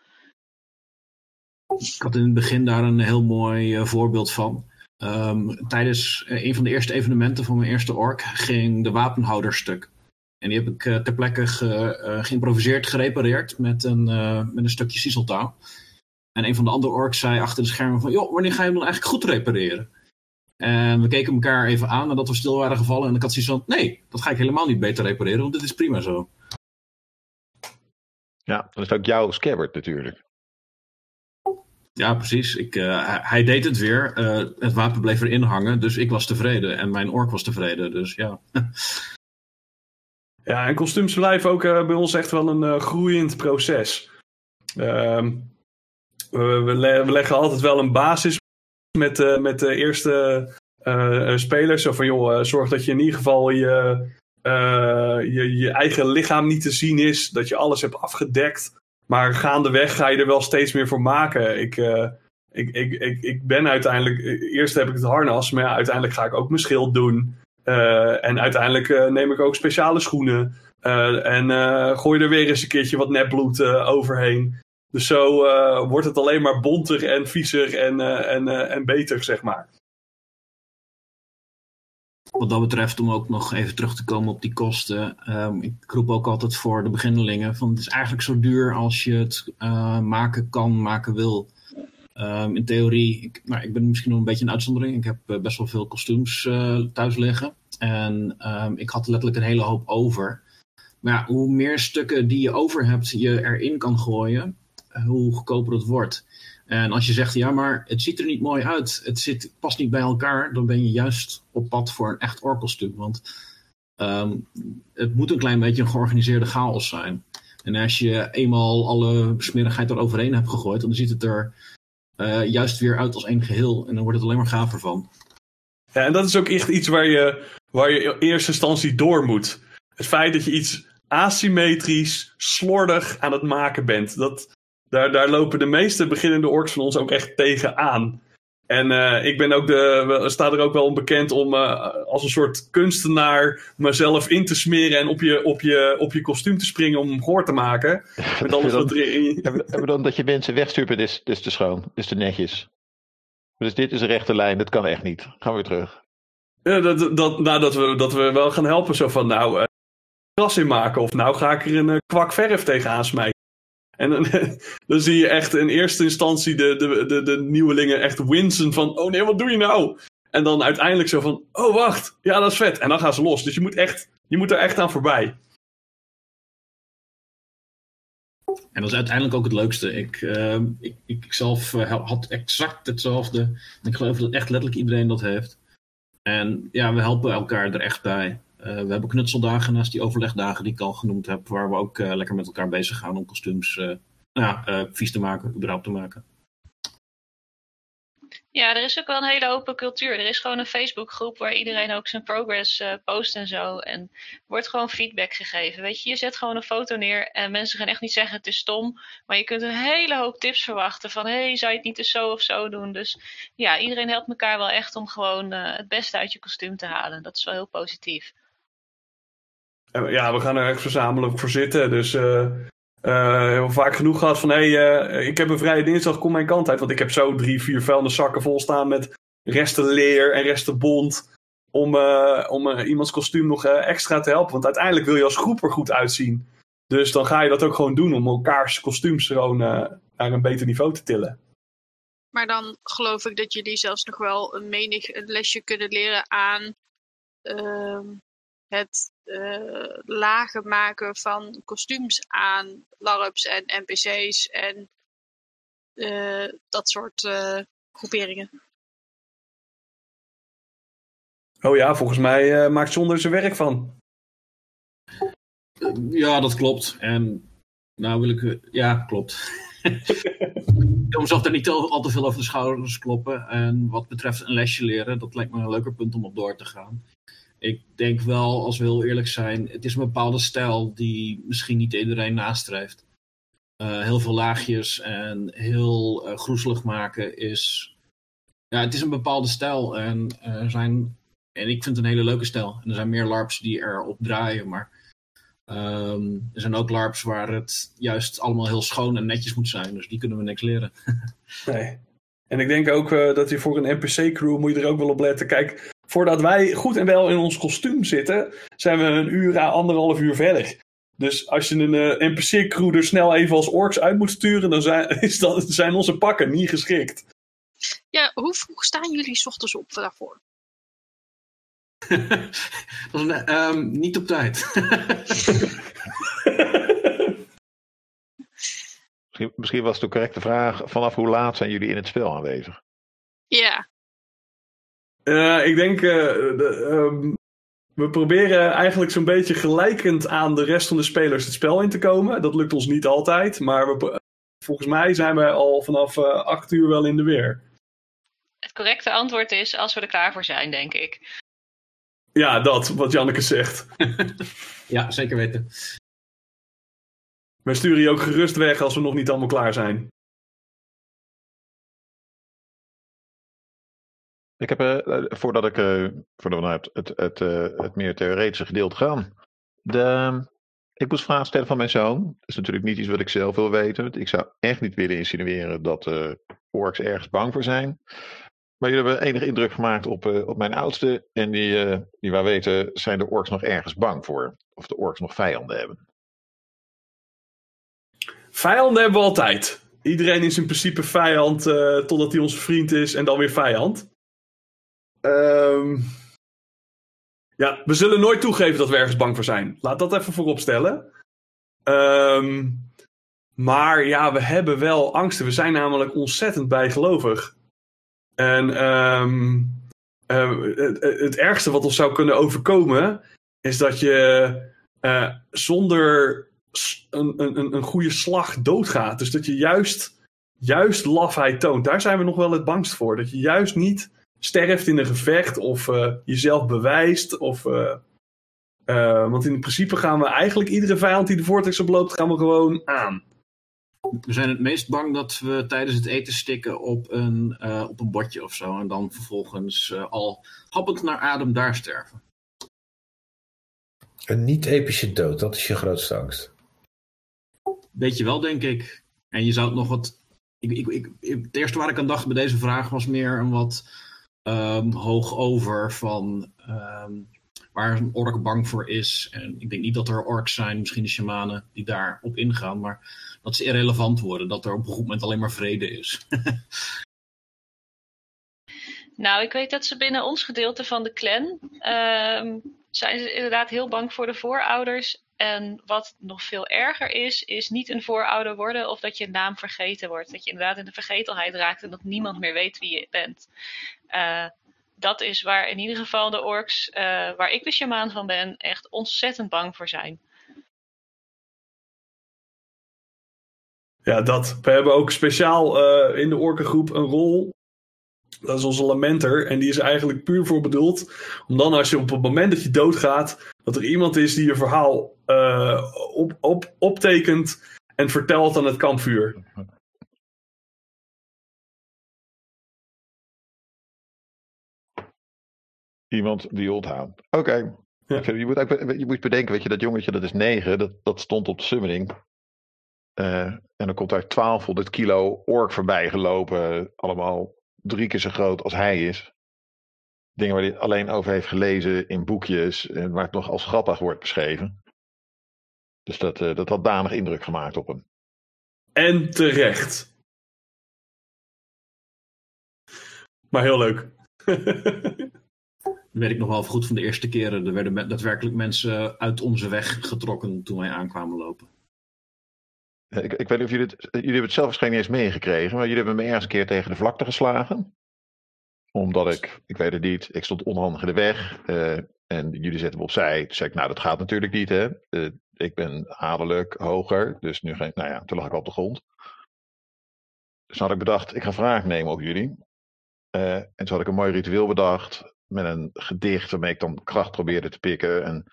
Ik had in het begin daar een heel mooi eh, voorbeeld van. Ehm, tijdens een van de eerste evenementen van mijn eerste ork ging de wapenhouder stuk. En die heb ik eh, ter plekke ge- eh, geïmproviseerd, gerepareerd met een, eh, met een stukje sieseltouw. En een van de andere orks zei achter de schermen van... joh, wanneer ga je hem dan eigenlijk goed repareren? En we keken elkaar even aan nadat we stil waren gevallen. En ik had zoiets van, nee, dat ga ik helemaal niet beter repareren, want dit is prima zo. Ja, dan is ook jouw scabbard natuurlijk. Ja, precies. Ik, hij, deed het weer. Het wapen bleef erin hangen, dus ik was tevreden. En mijn ork was tevreden, dus ja. [laughs] Ja, en kostuums blijven ook eh, bij ons echt wel een eh, groeiend proces. Ehm, we, we, le- we leggen altijd wel een basis met, eh, met de eerste spelers. Zo van, joh, zorg dat je in ieder geval je, je, je eigen lichaam niet te zien is. Dat je alles hebt afgedekt. Maar gaandeweg ga je er wel steeds meer voor maken. Ik, ik, ik, ik, ik ben uiteindelijk... Eerst heb ik het harnas, maar ja, uiteindelijk ga ik ook mijn schild doen. Eh, en uiteindelijk eh, neem ik ook speciale schoenen. Eh, en gooi er weer eens een keertje wat nepbloed overheen. Dus zo wordt het alleen maar bonter en viezer en, en, en beter, zeg maar. Wat dat betreft, om ook nog even terug te komen op die kosten. ehm, ik roep ook altijd voor de beginnelingen. Van het is eigenlijk zo duur als je het maken kan, maken wil. Ehm, in theorie, ik, nou, ik ben misschien nog een beetje een uitzondering. Ik heb best wel veel kostuums thuis liggen. En ehm, ik had letterlijk een hele hoop over. Maar hoe meer stukken die je over hebt, je erin kan gooien, eh, hoe goedkoper het wordt. En als je zegt, ja, maar het ziet er niet mooi uit, het zit, past niet bij elkaar, dan ben je juist op pad voor een echt orkelstuur. Want ehm, het moet een klein beetje een georganiseerde chaos zijn. En als je eenmaal alle smerigheid eroverheen hebt gegooid, dan ziet het er eh, juist weer uit als één geheel. En dan wordt het alleen maar gaver van. Ja, en dat is ook echt iets waar je, waar je in eerste instantie door moet. Het feit dat je iets asymmetrisch, slordig aan het maken bent. Dat, daar, daar lopen de meeste beginnende orks van ons ook echt tegen aan. En eh, ik ben ook de, sta er ook wel bekend om eh, als een soort kunstenaar mezelf in te smeren en op je, op je, op je kostuum te springen om hem goor te maken. Met alles wat erin. Hebben hebben we dan dat je mensen wegstuurt, is, is te schoon, is te netjes. Dus dit is een rechte lijn, dat kan echt niet. Gaan we weer terug. Ja, dat, dat, nou, dat, we, dat we wel gaan helpen. Zo van, nou, eh gras in maken. Of nou ga ik er een eh, kwak verf smijten. En dan, [laughs] dan zie je echt in eerste instantie de, de, de, de nieuwelingen echt winsen van... Oh nee, wat doe je nou? En dan uiteindelijk zo van... Oh wacht, ja dat is vet. En dan gaan ze los. Dus je moet, echt, je moet er echt aan voorbij. En dat is uiteindelijk ook het leukste. Ik, uh, ik, ik zelf uh, had exact hetzelfde. Ik geloof dat echt letterlijk iedereen dat heeft. En ja, we helpen elkaar er echt bij. Uh, we hebben knutseldagen naast die overlegdagen die ik al genoemd heb. Waar we ook lekker met elkaar bezig gaan om kostuums nou, vies te maken, überhaupt te maken. Ja, er is ook wel een hele open cultuur. Er is gewoon een Facebookgroep waar iedereen ook zijn progress uh, post en zo. En wordt gewoon feedback gegeven. Weet je, je zet gewoon een foto neer en mensen gaan echt niet zeggen het is stom. Maar je kunt een hele hoop tips verwachten van hé, hey, zou je het niet eens zo of zo doen? Dus ja, iedereen helpt elkaar wel echt om gewoon uh, het beste uit je kostuum te halen. Dat is wel heel positief. Ja, we gaan er echt verzamelijk voor zitten. Dus heel vaak genoeg gehad van, hé, hey, uh, ik heb een vrije dinsdag, kom mijn kant uit. Want ik heb zo drie, vier vuilniszakken vol staan met resten leer en resten bond. Om, uh, om iemands kostuum nog extra te helpen. Want uiteindelijk wil je als groep er goed uitzien. Dus dan ga je dat ook gewoon doen om elkaars kostuums gewoon naar een beter niveau te tillen. Maar dan geloof ik dat jullie zelfs nog wel een menig een lesje kunnen leren aan ehm, het uh, lagen maken van kostuums aan LARPs en NPC's en uh, dat soort uh, groeperingen. Oh ja, volgens mij maakt John er zijn werk van. Ja, dat klopt. En nou wil ik... Ja, klopt. [laughs] ik wil mezelf er niet al te veel over de schouders kloppen. En wat betreft een lesje leren, dat lijkt me een leuker punt om op door te gaan ik denk wel, als we heel eerlijk zijn, het is een bepaalde stijl die misschien niet iedereen nastreeft. Uh, heel veel laagjes en heel uh, groezelig maken is. Ja, het is een bepaalde stijl. En zijn. En ik vind het een hele leuke stijl. En er zijn meer LARPs die erop draaien. Maar um, er zijn ook LARPs waar het juist allemaal heel schoon en netjes moet zijn. Dus die kunnen we niks leren. [laughs] nee. En ik denk ook uh, dat je voor een NPC-crew moet je er ook wel op letten. Kijk, voordat wij goed en wel in ons kostuum zitten, zijn we een uur à anderhalf uur verder. Dus als je een uh, NPC-crew er snel even als orks uit moet sturen, dan zijn, [laughs] is dat, zijn onze pakken niet geschikt. Ja, hoe vroeg staan jullie s ochtends op daarvoor? [laughs] um, niet op tijd. misschien, [laughs] misschien was de correcte vraag: vanaf hoe laat zijn jullie in het spel aanwezig? Ja. Uh, ik denk, uh, de, um, we proberen eigenlijk zo'n beetje gelijkend aan de rest van de spelers het spel in te komen. Dat lukt ons niet altijd, maar we, volgens mij zijn we al vanaf uh, acht uur wel in de weer. Het correcte antwoord is als we er klaar voor zijn, denk ik. Ja, dat, wat Janneke zegt. [laughs] ja, zeker weten. We sturen je ook gerust weg als we nog niet allemaal klaar zijn. Ik heb, uh, voordat ik uh, we naar het, het, het, het meer theoretische gedeelte gaan. De, ik moest vragen stellen van mijn zoon. Dat is natuurlijk niet iets wat ik zelf wil weten. Ik zou echt niet willen insinueren dat orks ergens bang voor zijn. Maar jullie hebben enige indruk gemaakt op, op mijn oudste. En die, die weten, zijn de orks nog ergens bang voor? Of de orks nog vijanden hebben? Vijanden hebben we altijd. Iedereen is in principe vijand totdat hij onze vriend is en dan weer vijand. Um, ja, we zullen nooit toegeven dat we ergens bang voor zijn. Laat dat even voorop stellen. Um, maar ja, we hebben wel angsten. We zijn namelijk ontzettend bijgelovig. En um, uh, het, ergste wat ons zou kunnen overkomen is dat je uh, zonder een, een, een goede slag doodgaat. Dus dat je juist, juist lafheid toont. Daar zijn we nog wel het bangst voor. Dat je juist niet sterft in een gevecht of uh, jezelf bewijst. Of, uh, uh, want in principe gaan we eigenlijk iedere vijand die de vortex oploopt, gaan we gewoon aan. We zijn het meest bang dat we tijdens het eten stikken op een, op een bordje of zo. En dan vervolgens al happend naar adem daar sterven. Een niet-epische dood, dat is je grootste angst. Weet je wel, denk ik. En je zou het nog wat. Ik, ik, ik, het eerste waar ik aan dacht bij deze vraag was meer een wat um, hoog over van um, waar een ork bang voor is. En ik denk niet dat er orks zijn, misschien de shamanen, die daarop ingaan, maar dat ze irrelevant worden, dat er op een goed moment alleen maar vrede is. [laughs] nou, ik weet dat ze binnen ons gedeelte van de clan um, zijn ze inderdaad heel bang voor de voorouders. En wat nog veel erger is, is niet een voorouder worden of dat je naam vergeten wordt. Dat je inderdaad in de vergetelheid raakt en dat niemand meer weet wie je bent. Uh, dat is waar in ieder geval de orks, uh, waar ik de shamaan van ben, echt ontzettend bang voor zijn. Ja, dat. We hebben ook speciaal uh, in de orkengroep een rol dat is onze lamenter. En die is eigenlijk puur voor bedoeld. Om dan als je op het moment dat je doodgaat. Dat er iemand is die je verhaal uh, op, op, optekent. En vertelt aan het kampvuur. Iemand die onthoudt. Oké. Okay. Ja. Je, moet je moet bedenken, weet je, dat jongetje dat is 9. Dat, dat stond op de summoning. Uh, en dan komt daar 1200 kilo ork voorbij gelopen. Allemaal drie keer zo groot als hij is. Dingen waar hij alleen over heeft gelezen in boekjes en waar het nog als grappig wordt beschreven. Dus dat, uh, dat had danig indruk gemaakt op hem. En terecht. Maar heel leuk. [laughs] weet ik nog wel goed van de eerste keren. Er werden daadwerkelijk mensen uit onze weg getrokken toen wij aankwamen lopen. Ik, ik weet niet of jullie het, jullie hebben het zelf waarschijnlijk eens meegekregen, maar jullie hebben me ergens een keer tegen de vlakte geslagen. Omdat ik, ik weet het niet, ik stond onhandig in de weg uh, en jullie zetten me opzij. Toen zei ik, nou dat gaat natuurlijk niet hè. Uh, ik ben adellijk hoger, dus nu geen, nou ja, toen lag ik op de grond. Dus had ik bedacht, ik ga vragen nemen op jullie. Uh, en toen had ik een mooi ritueel bedacht met een gedicht waarmee ik dan kracht probeerde te pikken. En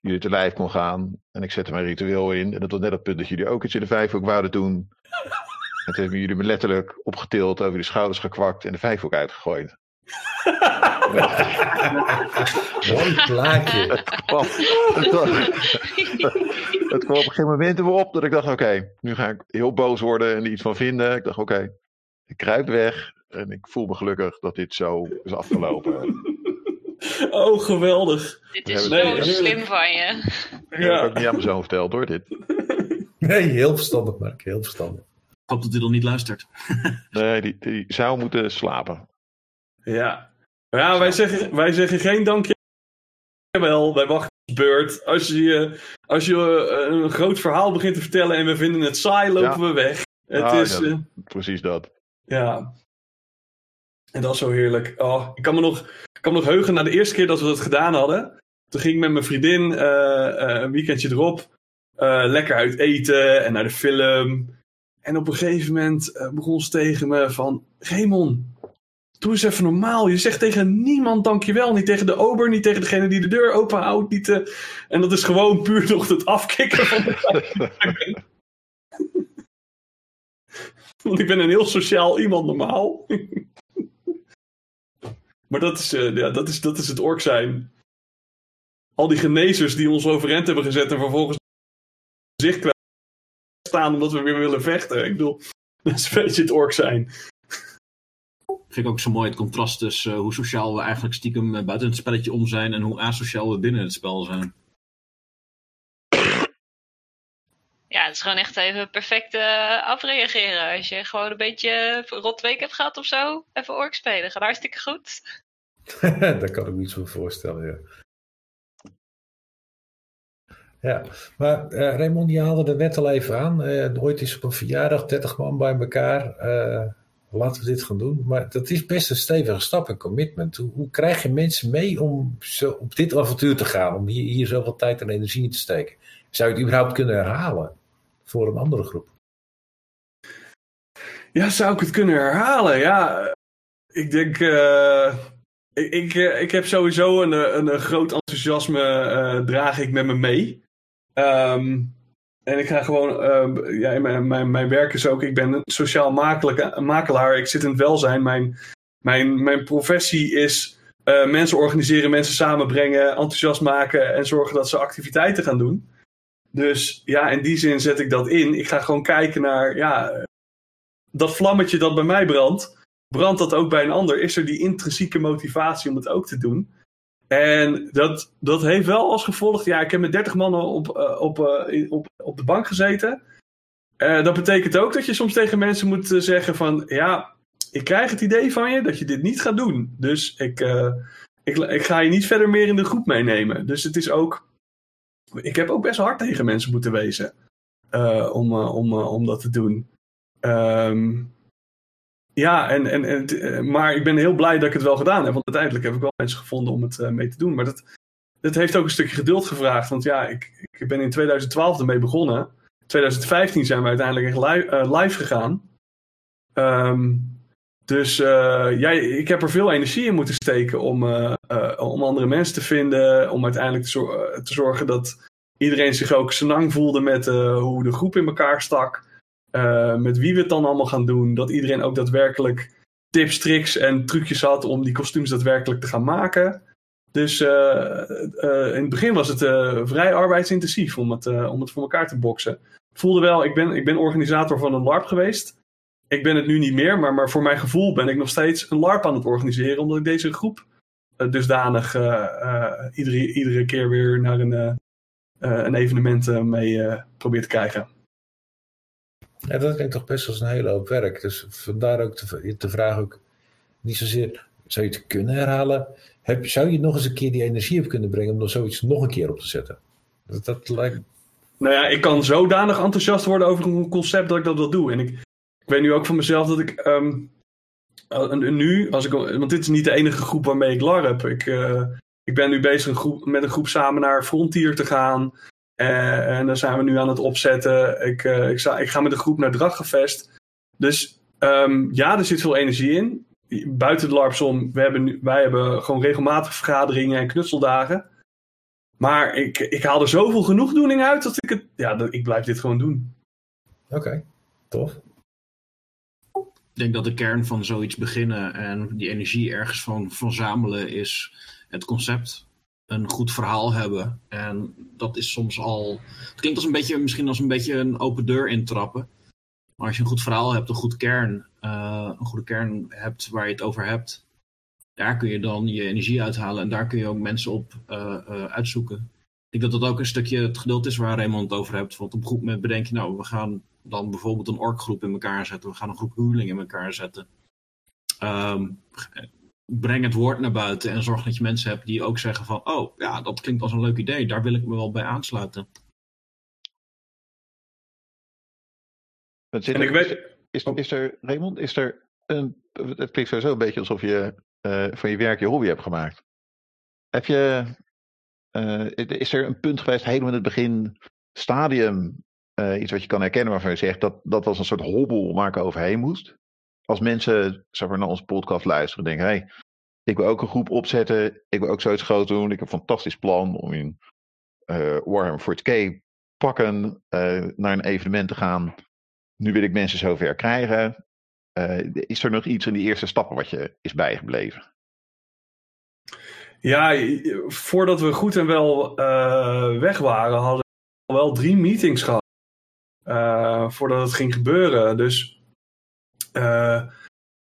jullie te lijf kon gaan. En ik zette mijn ritueel in. En dat was net het punt dat jullie ook iets in de vijfhoek wouden doen. [laughs] En toen hebben jullie me letterlijk opgetild, over de schouders gekwakt en de vijfhoek uitgegooid. [laughs] Mooi plaatje. Het kwam, het, kwam, het kwam op een gegeven moment weer op dat ik dacht, oké, okay, nu ga ik heel boos worden en er iets van vinden. Ik dacht, oké, okay, ik kruip weg en ik voel me gelukkig dat dit zo is afgelopen. [laughs] Oh, geweldig. Dit is zo slim van je. Ik heb ook niet aan mijn zoon verteld hoor, dit. [laughs] Nee, heel verstandig Mark, heel verstandig. Ik hoop dat hij nog niet luistert. [laughs] nee, die, die zou moeten slapen. Ja, ja wij, zeggen, wij zeggen geen dankjewel. Wij wachten op beurt. Als je, als je een groot verhaal begint te vertellen en we vinden het saai, lopen ja. we weg. Het ah, is, ja, uh, precies dat. Ja. En dat is zo heerlijk. Oh, ik kan me nog kan me nog heugen naar de eerste keer dat we dat gedaan hadden. Toen ging ik met mijn vriendin uh, uh, een weekendje erop. Uh, lekker uit eten en naar de film. En op een gegeven moment begon ze tegen me van... Raymond, doe eens even normaal. Je zegt tegen niemand dankjewel. Niet tegen de ober, niet tegen degene die de deur open houdt. Niet, En dat is gewoon puur [laughs] nog het afkicken van de [laughs] Want ik ben een heel sociaal iemand normaal. [laughs] Maar dat is, uh, ja, dat is, dat is het ork zijn. Al die genezers die ons overeind hebben gezet en vervolgens zicht kwijt staan omdat we weer willen vechten. Ik bedoel, [laughs] dat is een beetje het ork zijn. Vind ik ook zo mooi het contrast tussen uh, hoe sociaal we eigenlijk stiekem uh, buiten het spelletje om zijn en hoe asociaal we binnen het spel zijn. Ja, het is gewoon echt even perfect uh, afreageren. Als je gewoon een beetje rot week hebt gehad of zo, even ork spelen. Gaat hartstikke goed. [laughs] Daar kan ik me iets van voorstellen, ja. Ja, maar uh, Raymond, je haalde er net al even aan. Uh, ooit is op een verjaardag 30 man bij elkaar. Uh, laten we dit gaan doen. Maar dat is best een stevige stap en commitment. Hoe, krijg je mensen mee om zo op dit avontuur te gaan? Om hier, hier zoveel tijd en energie in te steken? Zou je het überhaupt kunnen herhalen voor een andere groep? Ja, zou ik het kunnen herhalen? Ja, ik denk. Ik, ik, ik, heb sowieso een, een, een groot enthousiasme draag ik met me mee. Um, en ik ga gewoon. Uh, ja, mijn, mijn, mijn werk is ook. Ik ben een sociaal makelaar. Ik zit in het welzijn. Mijn, mijn, mijn professie is mensen organiseren, mensen samenbrengen, enthousiast maken en zorgen dat ze activiteiten gaan doen. Dus ja, in die zin zet ik dat in. Ik ga gewoon kijken naar ja, dat vlammetje dat bij mij brandt. Brandt dat ook bij een ander? Is er die intrinsieke motivatie om het ook te doen? En dat, dat heeft wel als gevolg. Ja, ik heb met 30 mannen op, uh, op, uh, op, op de bank gezeten. Uh, dat betekent ook dat je soms tegen mensen moet zeggen: van ja, ik krijg het idee van je dat je dit niet gaat doen. Dus ik, ik, ik ga je niet verder meer in de groep meenemen. Dus het is ook. Ik heb ook best hard tegen mensen moeten wezen. eh, om, eh, om, eh, om dat te doen. Ehm, ja, en, en, en, eh, maar ik ben heel blij dat ik het wel gedaan heb. Want uiteindelijk heb ik wel mensen gevonden om het eh, mee te doen. Maar dat, dat heeft ook een stukje geduld gevraagd. Want ja, ik, ik ben in 2012 ermee begonnen. In 2015 zijn we uiteindelijk echt live, eh, live gegaan. Ehm, dus ja, ik heb er veel energie in moeten steken om, om andere mensen te vinden. Om uiteindelijk te, te zorgen dat iedereen zich ook senang voelde met hoe de groep in elkaar stak. Eh, met wie we het dan allemaal gaan doen. Dat iedereen ook daadwerkelijk tips, tricks en trucjes had om die kostuums daadwerkelijk te gaan maken. Dus eh, eh, in het begin was het vrij arbeidsintensief om het, om het voor elkaar te boksen. Voelde wel, ik ben, ik ben organisator van een LARP geweest. Ik ben het nu niet meer, maar, maar voor mijn gevoel ben ik nog steeds een LARP aan het organiseren. Omdat ik deze groep dusdanig iedere, iedere keer weer naar een, een evenement mee probeer te krijgen. Ja, dat klinkt toch best als een hele hoop werk. Dus vandaar ook de, de vraag ook niet zozeer, zou je het kunnen herhalen? Heb, zou je nog eens een keer die energie op kunnen brengen om dan zoiets nog een keer op te zetten? Dat, dat lijkt... Nou ja, ik kan zodanig enthousiast worden over een concept dat ik dat wel doe. En ik, ik weet nu ook van mezelf dat ik ehm, eh, nu, als ik, want dit is niet de enige groep waarmee ik larp. Ik, eh, ik ben nu bezig een groep, met een groep samen naar Frontier te gaan. Eh, en daar zijn we nu aan het opzetten. Ik, eh, ik, za- ik ga met een groep naar Draggevest. Dus ehm, ja, er zit veel energie in. Buiten de LARPs om, we hebben nu, wij hebben gewoon regelmatig vergaderingen en knutseldagen. Maar ik, ik haal er zoveel genoegdoening uit dat ik het. Ja, dat, ik blijf dit gewoon doen. Oké, tof. Ik denk dat de kern van zoiets beginnen en die energie ergens van verzamelen is het concept. Een goed verhaal hebben. En dat is soms al. Het klinkt als een beetje, misschien als een beetje een open deur intrappen. Maar als je een goed verhaal hebt, een goed kern, eh, een goede kern hebt waar je het over hebt, daar kun je dan je energie uithalen en daar kun je ook mensen op eh, eh, uitzoeken. Ik denk dat dat ook een stukje het geduld is waar Raymond het over hebt. Want op een goed moment bedenk je, nou, we gaan dan bijvoorbeeld een orkgroep in elkaar zetten. We gaan een groep huurlingen in elkaar zetten. Ehm, breng het woord naar buiten en zorg dat je mensen hebt die ook zeggen van, oh ja, dat klinkt als een leuk idee. Daar wil ik me wel bij aansluiten. En ik weet. Is, Oh. is er, Raymond, is er een. Het klinkt sowieso een beetje alsof je eh, van je werk je hobby hebt gemaakt. Heb je. eh, is er een punt geweest, helemaal in het begin, stadium, eh, iets wat je kan herkennen waarvan je zegt dat dat was een soort hobbel waar ik overheen moest? Als mensen zeg maar, naar onze podcast luisteren en denken: hé, hey, ik wil ook een groep opzetten, ik wil ook zoiets groot doen, ik heb een fantastisch plan om in eh Warhammer 40k pakken eh, naar een evenement te gaan nu wil ik mensen zover krijgen. Eh, is er nog iets in die eerste stappen wat je is bijgebleven? Ja, voordat we goed en wel weg waren, hadden we al wel drie meetings gehad. eh, voordat het ging gebeuren. Dus eh,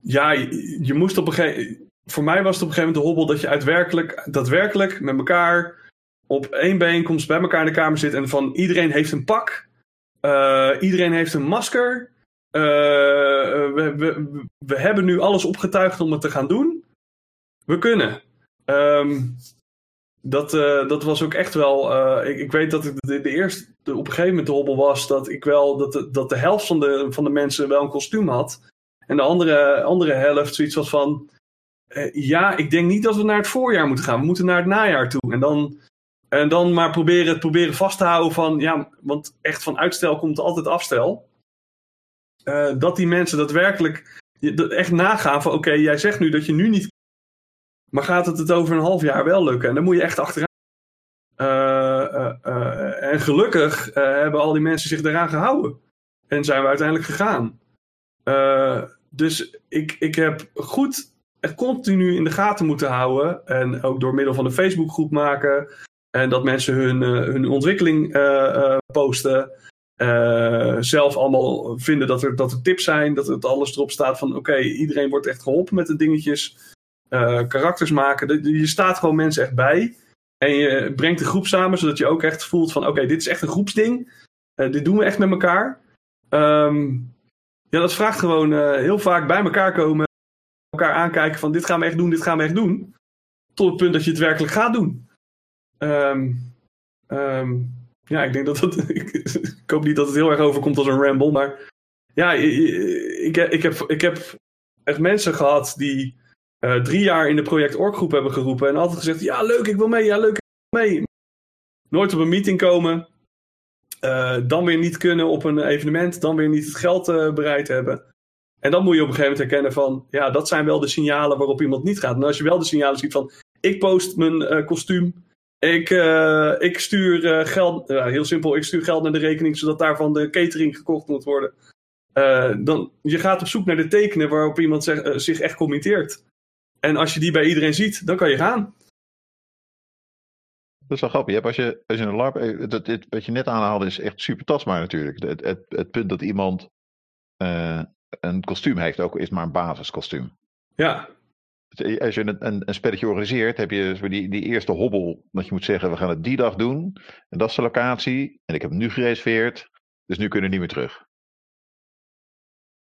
ja, je, moest op een gegeven Voor mij was het op een gegeven moment de hobbel dat je uitwerkelijk, daadwerkelijk met elkaar op één bijeenkomst bij elkaar in de kamer zit en van iedereen heeft een pak. eh, iedereen heeft een masker. eh, we, we, we hebben nu alles opgetuigd om het te gaan doen. We kunnen. Ehm, dat, dat was ook echt wel. ik, ik weet dat ik de, de eerste. De, op een gegeven moment de hobbel was dat ik wel. Dat de, dat de helft van de, van de mensen wel een kostuum had. En de andere, andere helft zoiets was van. eh, ja, ik denk niet dat we naar het voorjaar moeten gaan. We moeten naar het najaar toe. En dan, en dan maar proberen, proberen vast te houden van. Ja, want echt van uitstel komt altijd afstel. Eh, dat die mensen daadwerkelijk echt nagaan van. Oké, jij zegt nu dat je nu niet maar gaat het het over een half jaar wel lukken? En dan moet je echt achteraan. Eh, en gelukkig hebben al die mensen zich daaraan gehouden. En zijn we uiteindelijk gegaan. Eh, dus ik, ik heb goed echt continu in de gaten moeten houden. En ook door middel van een Facebookgroep maken. En dat mensen hun, eh, hun ontwikkeling eh, posten. Zelf allemaal vinden dat er, dat er tips zijn. Dat het alles erop staat van oké, iedereen wordt echt geholpen met de dingetjes karakters maken. Je staat gewoon mensen echt bij. En je brengt de groep samen, zodat je ook echt voelt van... oké, dit is echt een groepsding. Dit doen we echt met elkaar. Ehm, ja, dat vraagt gewoon eh, heel vaak bij elkaar komen. Elkaar aankijken van dit gaan we echt doen, dit gaan we echt doen. tot het punt dat je het werkelijk gaat doen. Ehm, ehm, ja, ik denk dat dat. [laughs] ik, hoop niet dat het heel erg overkomt als een ramble, maar. Ja, ik, ik, heb, ik heb echt mensen gehad die uh, drie jaar in de project hebben geroepen en altijd gezegd: Ja, leuk, ik wil mee, ja, leuk, ik wil mee. Nooit op een meeting komen, uh, dan weer niet kunnen op een evenement, dan weer niet het geld uh, bereid hebben. En dan moet je op een gegeven moment herkennen van, ja, dat zijn wel de signalen waarop iemand niet gaat. En als je wel de signalen ziet van, ik post mijn kostuum, ik, ik stuur geld, heel simpel, ik stuur geld naar de rekening zodat daarvan de catering gekocht moet worden. dan, je gaat op zoek naar de tekenen waarop iemand zich echt committeert. En als je die bij iedereen ziet, dan kan je gaan. Dat is wel grappig. Je hebt als, je, als je een LARP. Eh, dat, dit, wat je net aanhaalde is echt super tastbaar natuurlijk. Het, het, het punt dat iemand uh, een kostuum heeft, ook is maar een basiskostuum. Ja. Als je een, een, een, spelletje organiseert, heb je die, die eerste hobbel. Dat je moet zeggen: we gaan het die dag doen. En dat is de locatie. En ik heb hem nu gereserveerd. Dus nu kunnen we niet meer terug.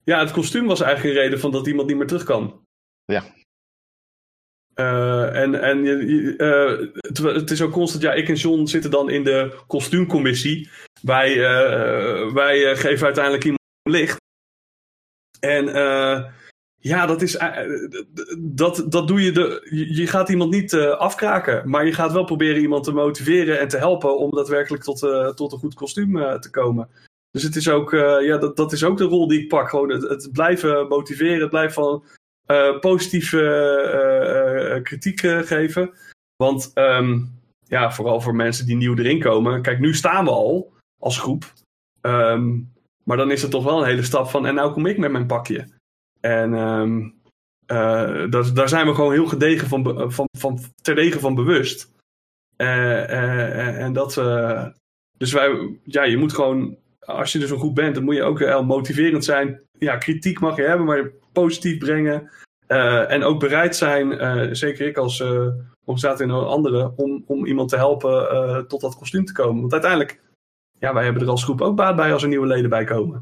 Ja, het kostuum was eigenlijk een reden van dat iemand niet meer terug kan. Ja. Uh, en en uh, het, is ook constant, ja, ik en John zitten dan in de kostuumcommissie. Wij, uh, wij geven uiteindelijk iemand licht. En ja, dat is. dat, dat doe je. De, je gaat iemand niet afkraken. Maar je gaat wel proberen iemand te motiveren en te helpen om daadwerkelijk tot, tot een goed kostuum te komen. Dus het is ook, ja, dat, dat is ook de rol die ik pak. Gewoon het, het blijven motiveren, het blijven van uh, positieve uh, kritiek geven. Want um, ja, vooral voor mensen die nieuw erin komen. Kijk, nu staan we al als groep. Um, maar dan is het toch wel een hele stap van. En nou kom ik met mijn pakje. En um, dat, daar zijn we gewoon heel gedegen van, van, van terdege van bewust. en dat. dus wij, ja, je moet gewoon. Als je dus een groep bent, dan moet je ook heel motiverend zijn. Ja, kritiek mag je hebben, maar positief brengen. Uh, en ook bereid zijn, uh, zeker ik als uh, organisator en anderen, om, om iemand te helpen tot dat kostuum te komen. Want uiteindelijk, ja, wij hebben er als groep ook baat bij als er nieuwe leden bij komen.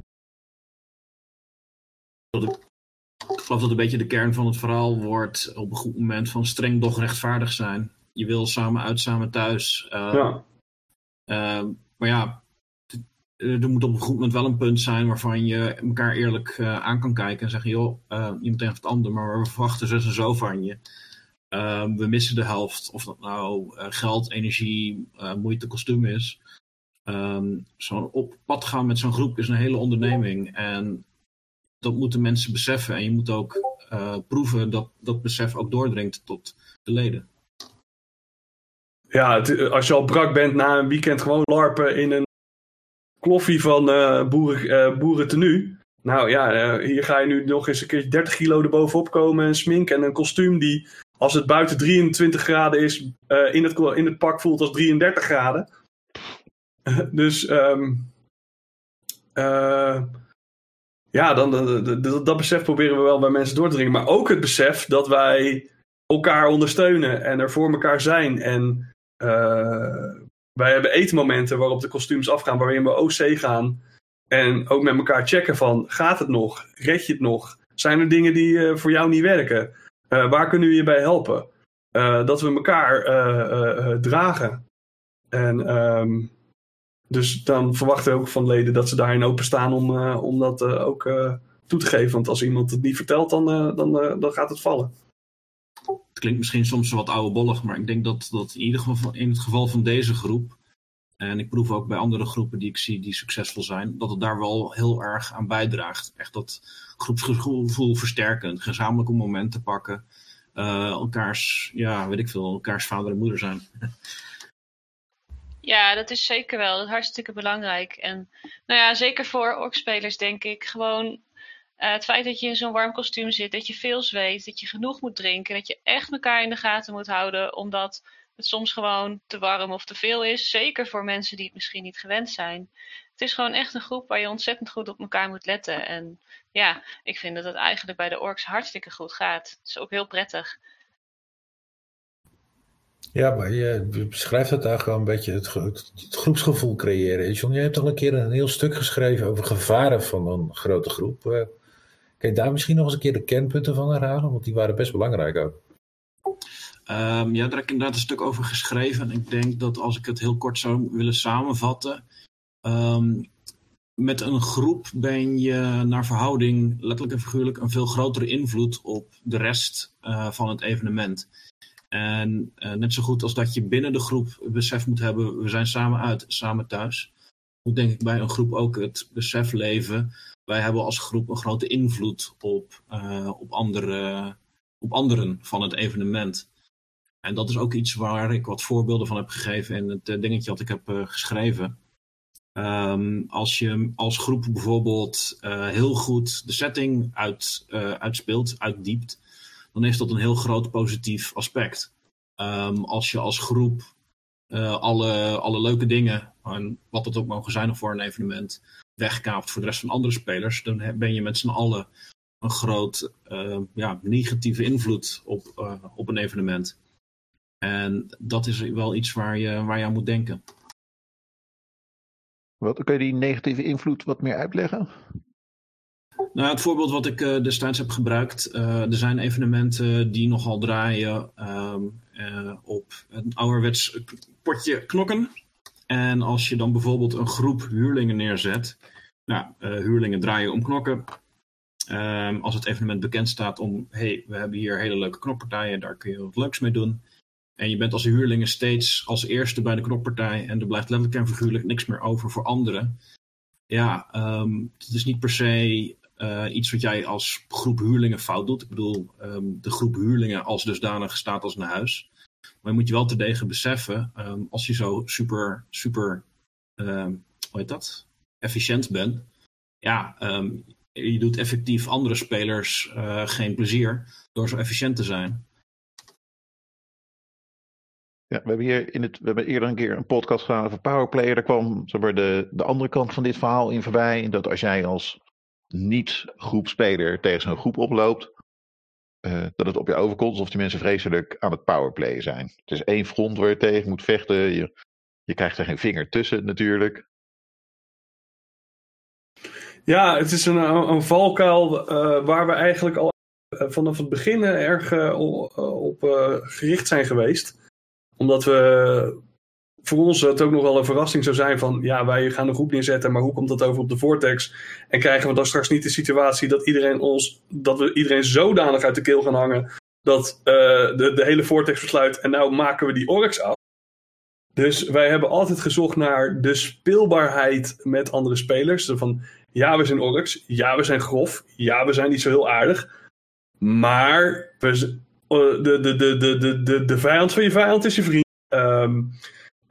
Ik geloof dat een beetje de kern van het verhaal wordt op een goed moment van streng doch rechtvaardig zijn. Je wil samen uit, samen thuis. ja. maar ja, er moet op een goed moment wel een punt zijn waarvan je elkaar eerlijk uh, aan kan kijken en zeggen: joh, uh, je moet even het ander, maar we verwachten zo en zo van je. Uh, we missen de helft, of dat nou geld, energie, moeite, kostuum is. Um, zo op pad gaan met zo'n groep is een hele onderneming. En dat moeten mensen beseffen. En je moet ook proeven dat dat besef ook doordringt tot de leden. Ja, het, als je al brak bent na een weekend gewoon larpen in een kloffie van uh, boeren, uh, boeren Nou ja, uh, hier ga je nu nog eens een keer 30 kilo erbovenop komen en smink en een kostuum die als het buiten 23 graden is, in, het, in het pak voelt als 33 graden. [laughs] dus um, ja, dan, dat, dat besef proberen we wel bij mensen door te dringen. Maar ook het besef dat wij elkaar ondersteunen en er voor elkaar zijn. En wij hebben eetmomenten waarop de kostuums afgaan, waarin we OC gaan. En ook met elkaar checken van, gaat het nog? Red je het nog? Zijn er dingen die uh, voor jou niet werken? Uh, waar kunnen we je bij helpen? Uh, dat we elkaar dragen. En um, dus dan verwachten we ook van leden dat ze daarin openstaan om, om dat ook toe te geven. Want als iemand het niet vertelt, dan, dan, dan gaat het vallen. Klinkt misschien soms wat oudebollig, maar ik denk dat, dat in ieder geval in het geval van deze groep, en ik proef ook bij andere groepen die ik zie die succesvol zijn, dat het daar wel heel erg aan bijdraagt. Echt dat groepsgevoel versterken, gezamenlijk een moment te pakken, uh, elkaars, ja, weet ik veel, elkaars vader en moeder zijn. [laughs] Ja, dat is zeker wel. Dat is hartstikke belangrijk. En nou ja, zeker voor orkspelers denk ik gewoon uh, het feit dat je in zo'n warm kostuum zit, dat je veel zweet, dat je genoeg moet drinken, dat je echt elkaar in de gaten moet houden, omdat het soms gewoon te warm of te veel is. Zeker voor mensen die het misschien niet gewend zijn. Het is gewoon echt een groep waar je ontzettend goed op elkaar moet letten. En ja, ik vind dat het eigenlijk bij de orks hartstikke goed gaat. Het is ook heel prettig. Ja, maar je beschrijft het eigenlijk wel een beetje het, het, groepsgevoel creëren. John, jij hebt al een keer een heel stuk geschreven over gevaren van een grote groep. Je daar misschien nog eens een keer de kernpunten van herhalen? Want die waren best belangrijk ook. Ehm, ja, daar heb ik inderdaad een stuk over geschreven. En ik denk dat als ik het heel kort zou willen samenvatten. ehm, met een groep ben je naar verhouding, letterlijk en figuurlijk, een veel grotere invloed op de rest eh, van het evenement. En eh, net zo goed als dat je binnen de groep besef moet hebben, we zijn samen uit, samen thuis. Moet denk ik bij een groep ook het besef leven. Wij hebben als groep een grote invloed op, eh, op, andere, op anderen van het evenement. En dat is ook iets waar ik wat voorbeelden van heb gegeven in het eh, dingetje wat ik heb eh, geschreven. Ehm, als je als groep bijvoorbeeld heel goed de setting uit, uitspeelt, uitdiept, dan is dat een heel groot positief aspect. Ehm, als je als groep alle, alle leuke dingen, en wat het ook mogen zijn voor een evenement, wegkaapt voor de rest van andere spelers, dan ben je met z'n allen een groot eh, ja, negatieve invloed op, eh, op een evenement. En dat is wel iets waar je, waar je aan moet denken. Wat, kun je die negatieve invloed wat meer uitleggen? Nou, het voorbeeld wat ik eh, destijds heb gebruikt, er zijn evenementen die nogal draaien ehm, eh, op een ouderwets potje knokken. En als je dan bijvoorbeeld een groep huurlingen neerzet, nou, eh, huurlingen draaien om knokken. Ehm, als het evenement bekend staat om, hey, we hebben hier hele leuke knokpartijen, daar kun je wat leuks mee doen. En je bent als huurlingen steeds als eerste bij de knokpartij en er blijft letterlijk en figuurlijk niks meer over voor anderen. Ja, ehm, het is niet per se eh, iets wat jij als groep huurlingen fout doet. Ik bedoel, ehm, de groep huurlingen als dusdanig staat als een huis. Maar je moet je wel terdege beseffen, ehm, als je zo super, super, ehm, hoe heet dat? Efficiënt bent. Ja, ehm, je doet effectief andere spelers eh, geen plezier door zo efficiënt te zijn. Ja, we hebben hier in het, we hebben eerder een keer een podcast gedaan over Powerplay. Daar kwam de, de andere kant van dit verhaal in voorbij. Dat als jij als niet-groepspeler tegen zo'n groep oploopt, eh, dat het op je overkomt alsof die mensen vreselijk aan het powerplayen zijn. Het is één front waar je tegen moet vechten. Je, je krijgt er geen vinger tussen natuurlijk. Ja, het is een, een valkuil eh, waar we eigenlijk al eh, vanaf het begin erg op eh, gericht zijn geweest. Omdat we voor ons het ook nog wel een verrassing zou zijn van ja, wij gaan een groep neerzetten, maar hoe komt dat over op de Vortex? En krijgen we dan straks niet de situatie dat iedereen ons, dat we iedereen zodanig uit de keel gaan hangen dat eh, de, de hele Vortex besluit en nou maken we die orks af. Dus wij hebben altijd gezocht naar de speelbaarheid met andere spelers. Van ja, we zijn orks. Ja, we zijn grof. Ja, we zijn niet zo heel aardig. Maar eh, de, de, de, de, de, de, de vijand van je vijand is je vriend. Ehm,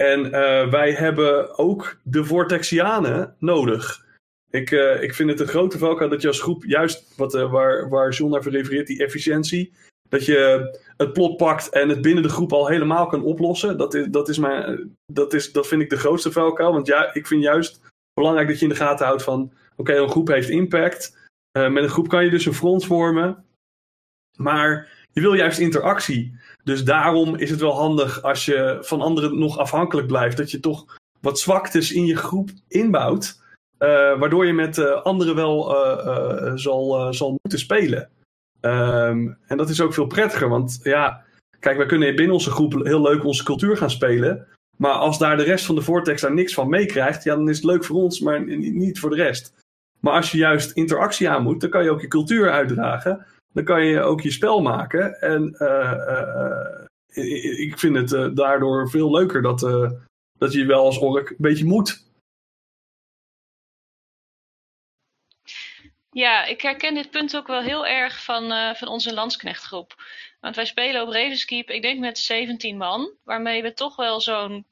en eh, wij hebben ook de Vortexianen nodig. Ik, eh, ik vind het een grote valkuil dat je als groep, juist wat, eh, waar, waar John naar refereert, die efficiëntie. Dat je het plot pakt en het binnen de groep al helemaal kan oplossen. Dat, is, dat, is mijn, dat, is, dat vind ik de grootste valkuil. Want ja, ik vind juist belangrijk dat je in de gaten houdt van... Oké, een groep heeft impact. Met een groep kan je dus een front vormen. Maar je wil juist interactie. Dus daarom is het wel handig als je van anderen nog afhankelijk blijft. Dat je toch wat zwaktes in je groep inbouwt. eh, waardoor je met eh, anderen wel eh, zal, zal moeten spelen. Ehm, en dat is ook veel prettiger. Want ja, kijk, wij kunnen binnen onze groep heel leuk onze cultuur gaan spelen. Maar als daar de rest van de Vortex daar niks van meekrijgt, ja, dan is het leuk voor ons, maar niet voor de rest. Maar als je juist interactie aan moet, dan kan je ook je cultuur uitdragen. Dan kan je ook je spel maken. En eh, eh, eh, ik vind het daardoor veel leuker dat, dat je wel als ork een beetje moet. Ja, ik herken dit punt ook wel heel erg van, van onze landsknechtgroep. Want wij spelen op Ravenskeep, ik denk met 17 man, waarmee we toch wel zo'n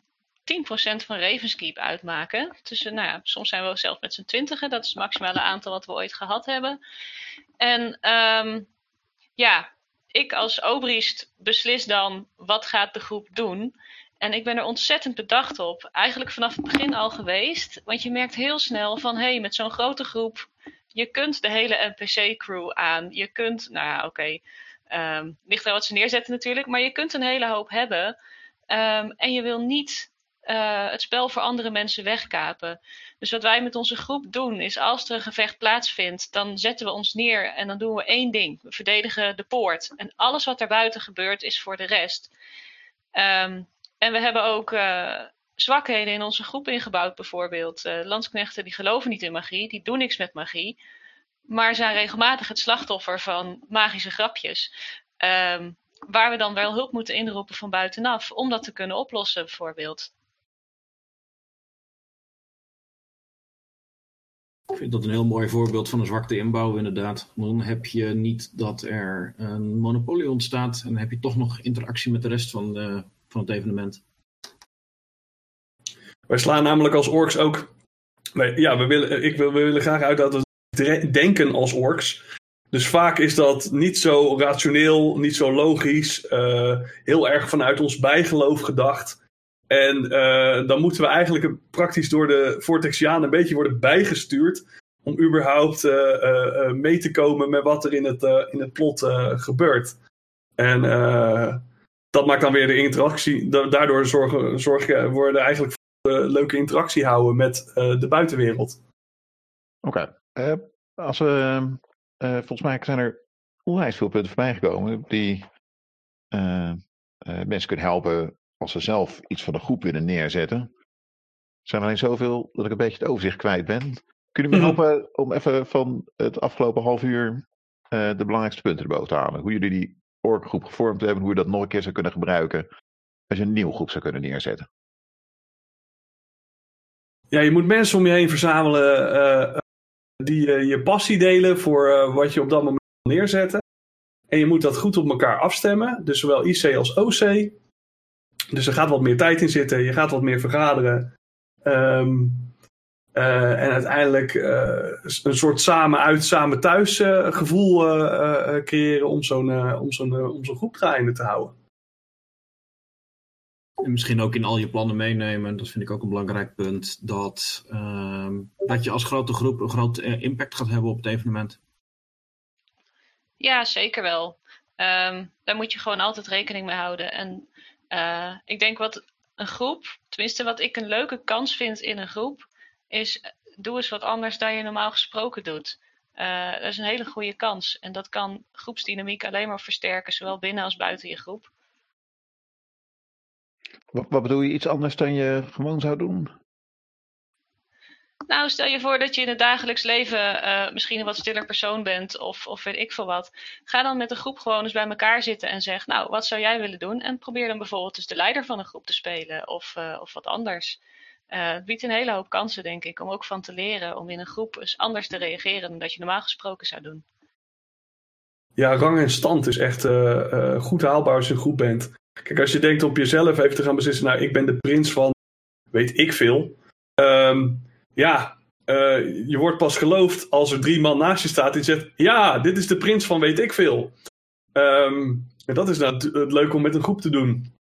10% van Ravenskeep uitmaken. Tussen, nou ja, soms zijn we ook zelf met z'n twintigen, dat is het maximale aantal wat we ooit gehad hebben. En ehm, ja, ik als obriest beslis dan wat gaat de groep doen. En ik ben er ontzettend bedacht op. Eigenlijk vanaf het begin al geweest. Want je merkt heel snel van hé, hey, met zo'n grote groep je kunt de hele NPC-crew aan. Je kunt, nou ja, oké, ehm, ligt er wat ze neerzetten natuurlijk, maar je kunt een hele hoop hebben. Ehm, en je wil niet eh, het spel voor andere mensen wegkapen. Dus wat wij met onze groep doen, is als er een gevecht plaatsvindt, dan zetten we ons neer en dan doen we één ding. We verdedigen de poort. En alles wat daarbuiten gebeurt, is voor de rest. Ehm, en we hebben ook uh, zwakheden in onze groep ingebouwd, bijvoorbeeld. Uh, landsknechten die geloven niet in magie, die doen niks met magie. Maar zijn regelmatig het slachtoffer van magische grapjes. Um, waar we dan wel hulp moeten inroepen van buitenaf om dat te kunnen oplossen, bijvoorbeeld. Ik vind dat een heel mooi voorbeeld van een zwakte inbouw, inderdaad. Dan heb je niet dat er een monopolie ontstaat en heb je toch nog interactie met de rest van, van het evenement. Wij slaan namelijk als orks ook. Ja, we willen, ik wil, we willen graag uit dat we denken als orks. Dus vaak is dat niet zo rationeel, niet zo logisch, uh, heel erg vanuit ons bijgeloof gedacht. En uh, dan moeten we eigenlijk praktisch door de Vortexianen een beetje worden bijgestuurd om überhaupt uh, mee te komen met wat er in het, in het plot gebeurt. En dat maakt dan weer de interactie. Daardoor zorgen, zorgen worden eigenlijk voor een leuke interactie houden met de buitenwereld. Oké. als we uh, volgens mij zijn er onwijs veel punten voorbij gekomen die uh, uh, mensen kunnen helpen als ze zelf iets van de groep willen neerzetten. Er zijn alleen zoveel dat ik een beetje het overzicht kwijt ben. Kunnen jullie me mhm. helpen om even van het afgelopen half uur de belangrijkste punten erboven te halen? Hoe jullie die orkgroep gevormd hebben, hoe je dat nog een keer zou kunnen gebruiken als je een nieuwe groep zou kunnen neerzetten? Ja, je moet mensen om je heen verzamelen die uh, je passie delen voor wat je op dat moment wil neerzetten. En je moet dat goed op elkaar afstemmen. Dus zowel IC als OC. Dus er gaat wat meer tijd in zitten. Je gaat wat meer vergaderen. Um, uh, en uiteindelijk een soort samen uit, samen thuis gevoel creëren om zo'n om zo'n om zo'n groep draaiende te houden. En misschien ook in al je plannen meenemen, dat vind ik ook een belangrijk punt, dat, uh, dat je als grote groep een groot impact gaat hebben op het evenement. Ja, zeker wel. Um, daar moet je gewoon altijd rekening mee houden. En uh, ik denk wat een groep, tenminste wat ik een leuke kans vind in een groep, is doe eens wat anders dan je normaal gesproken doet. Uh, dat is een hele goede kans. En dat kan groepsdynamiek alleen maar versterken, zowel binnen als buiten je groep. Wat, wat bedoel je, iets anders dan je gewoon zou doen? Nou, stel je voor dat je in het dagelijks leven uh, misschien een wat stiller persoon bent of, of weet ik veel wat. Ga dan met een groep gewoon eens bij elkaar zitten en zeg, nou, wat zou jij willen doen? En probeer dan bijvoorbeeld dus de leider van een groep te spelen of, uh, of wat anders. Uh, het biedt een hele hoop kansen, denk ik, om ook van te leren om in een groep eens anders te reageren dan dat je normaal gesproken zou doen. Ja, rang en stand is echt goed haalbaar als je een groep bent. Kijk, als je denkt op jezelf even te gaan beslissen, nou, ik ben de prins van weet ik veel. Um, ja, uh, je wordt pas geloofd als er drie man naast je staat die zegt, ja, dit is de prins van weet ik veel. Um, en dat is nou het leuk om met een groep te doen.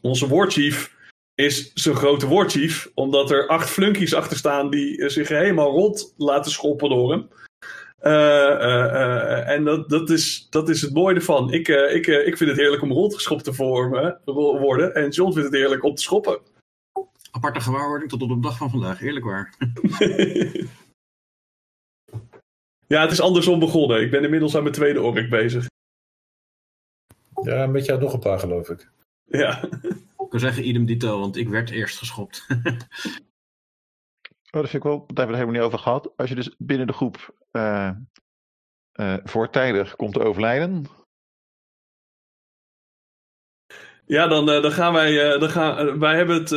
Onze warchief is zo'n grote warchief, omdat er acht flunkies achter staan die zich helemaal rond laten schoppen door hem. Uh, en dat, dat, is, dat is het mooie ervan. Ik, ik, ik vind het heerlijk om rondgeschopt te worden. En John vindt het heerlijk om te schoppen. Aparte gewaarwording tot op de dag van vandaag. Eerlijk waar. [laughs] ja, het is andersom begonnen. Ik ben inmiddels aan mijn tweede ork bezig. Ja, met jou nog een paar geloof ik. Ja. Ik kan zeggen idem dito, want ik werd eerst geschopt. [laughs] Oh, dat vind ik wel, daar hebben we het helemaal niet over gehad. Als je dus binnen de groep uh, uh, voortijdig komt te overlijden. Ja, dan, uh, dan gaan wij. dan gaan, wij hebben het.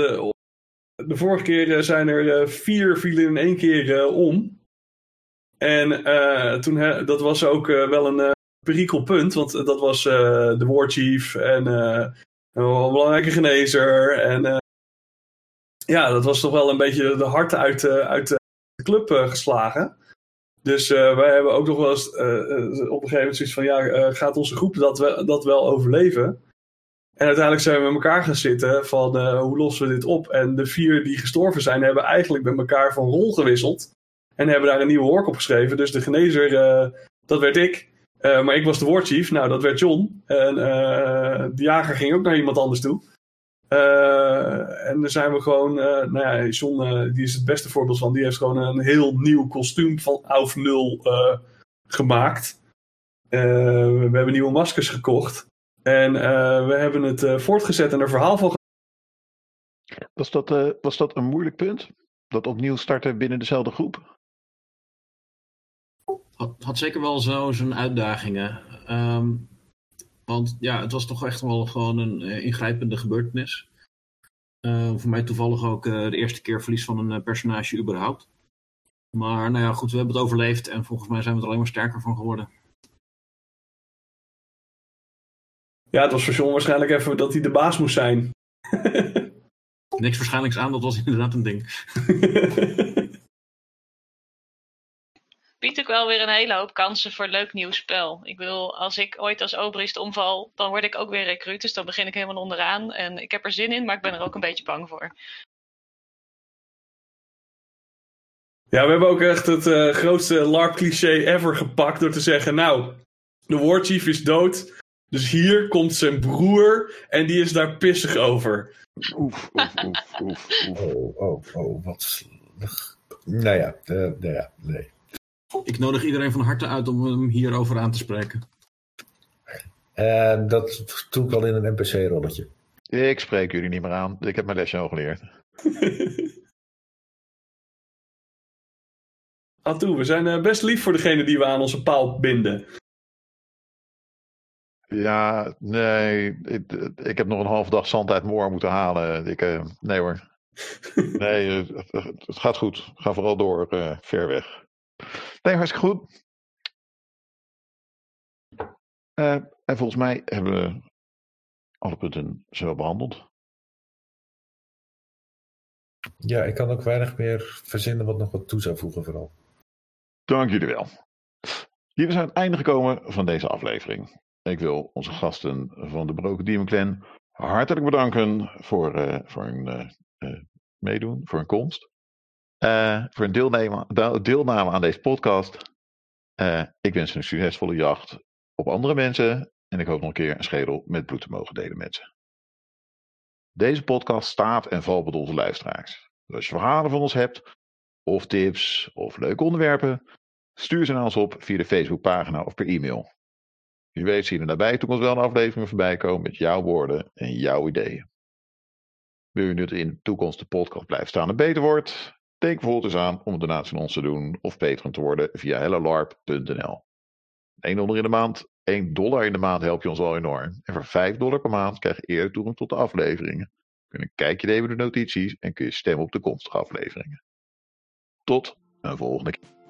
De vorige keer zijn er vier vielen in één keer om. En toen, dat was ook wel een perikelpunt, want dat was de warchief en een belangrijke genezer en ja, dat was toch wel een beetje de hart uit, uit de club uh, geslagen. Dus uh, wij hebben ook nog wel eens uh, op een gegeven moment zoiets van: ja, gaat onze groep dat, we, dat wel overleven? En uiteindelijk zijn we met elkaar gaan zitten van hoe lossen we dit op? En de vier die gestorven zijn, hebben eigenlijk met elkaar van rol gewisseld. En hebben daar een nieuwe ork op geschreven. Dus de genezer, dat werd ik. maar ik was de warchief, nou dat werd John. En de jager ging ook naar iemand anders toe. Eh, en daar zijn we gewoon, eh, nou ja, John eh, die is het beste voorbeeld van. Die heeft gewoon een heel nieuw kostuum van Auf Nul eh, gemaakt. Eh, we hebben nieuwe maskers gekocht. En eh, we hebben het eh, voortgezet en er verhaal van Was dat, eh, was dat een moeilijk punt? Dat opnieuw starten binnen dezelfde groep? Had, had zeker wel zo zijn uitdagingen. Ehm, want ja, het was toch echt wel gewoon een eh, ingrijpende gebeurtenis. Eh, voor mij toevallig ook eh, de eerste keer verlies van een eh, personage überhaupt. Maar nou ja, goed, we hebben het overleefd en volgens mij zijn we er alleen maar sterker van geworden. Ja, het was voor John waarschijnlijk even dat hij de baas moest zijn. [laughs] Niks waarschijnlijks aan, dat was inderdaad een ding. [laughs] Biedt ook wel weer een hele hoop kansen voor een leuk nieuw spel. Ik bedoel, als ik ooit als Obrist omval, dan word ik ook weer recruut. Dus dan begin ik helemaal onderaan. En ik heb er zin in, maar ik ben er ook een beetje bang voor. Ja, we hebben ook echt het eh, grootste LARP-cliché ever gepakt door te zeggen: Nou, de Warchief is dood. Dus hier komt zijn broer en die is daar pissig over. Oef, oef, oef, oef, oef. Oh, oh, oh, wat. Nou ja, eh, nou ja, nee. Ik nodig iedereen van harte uit om hem hierover aan te spreken. En dat doe ik al in een NPC-rolletje. Ik spreek jullie niet meer aan. Ik heb mijn lesje al geleerd. [laughs] Aan toe, we zijn eh, best lief voor degene die we aan onze paal binden. Ja, nee. Ik, ik heb nog een halve dag zand uit mijn oor moeten halen. Ik, eh, nee hoor. [laughs] Nee, het, het gaat goed. Ga vooral door eh, ver weg. Nee, hartstikke goed. Eh, en volgens mij hebben we alle punten zo behandeld. Ja, ik kan ook weinig meer verzinnen wat nog wat toe zou voegen vooral. Dank jullie wel. Hier zijn aan het einde gekomen van deze aflevering. Ik wil onze gasten van de Broken Demon Clan hartelijk bedanken voor, eh, voor hun eh, eh, meedoen, voor hun komst. Voor hun deelname, deelname aan deze podcast. Ik wens een succesvolle jacht op andere mensen. En ik hoop nog een keer een schedel met bloed te mogen delen met ze. Deze podcast staat en valt met onze luisteraars. Dus als je verhalen van ons hebt, of tips, of leuke onderwerpen, stuur ze naar ons op via de Facebookpagina of per e-mail. Wie weet zien er daarbij toekomst wel een aflevering voorbij komen met jouw woorden en jouw ideeën. Wil je nu dat in de toekomst de podcast blijft staan en beter wordt? Denk bijvoorbeeld eens aan om een donatie aan ons te doen of patron te worden via hellolarp.nl. 1 dollar in de maand, 1 dollar in de maand help je ons al enorm. En voor 5 dollar per maand krijg je eerder toegang tot de afleveringen. Kun je kijkje de notities en kun je stemmen op de komstige afleveringen. Tot een volgende keer.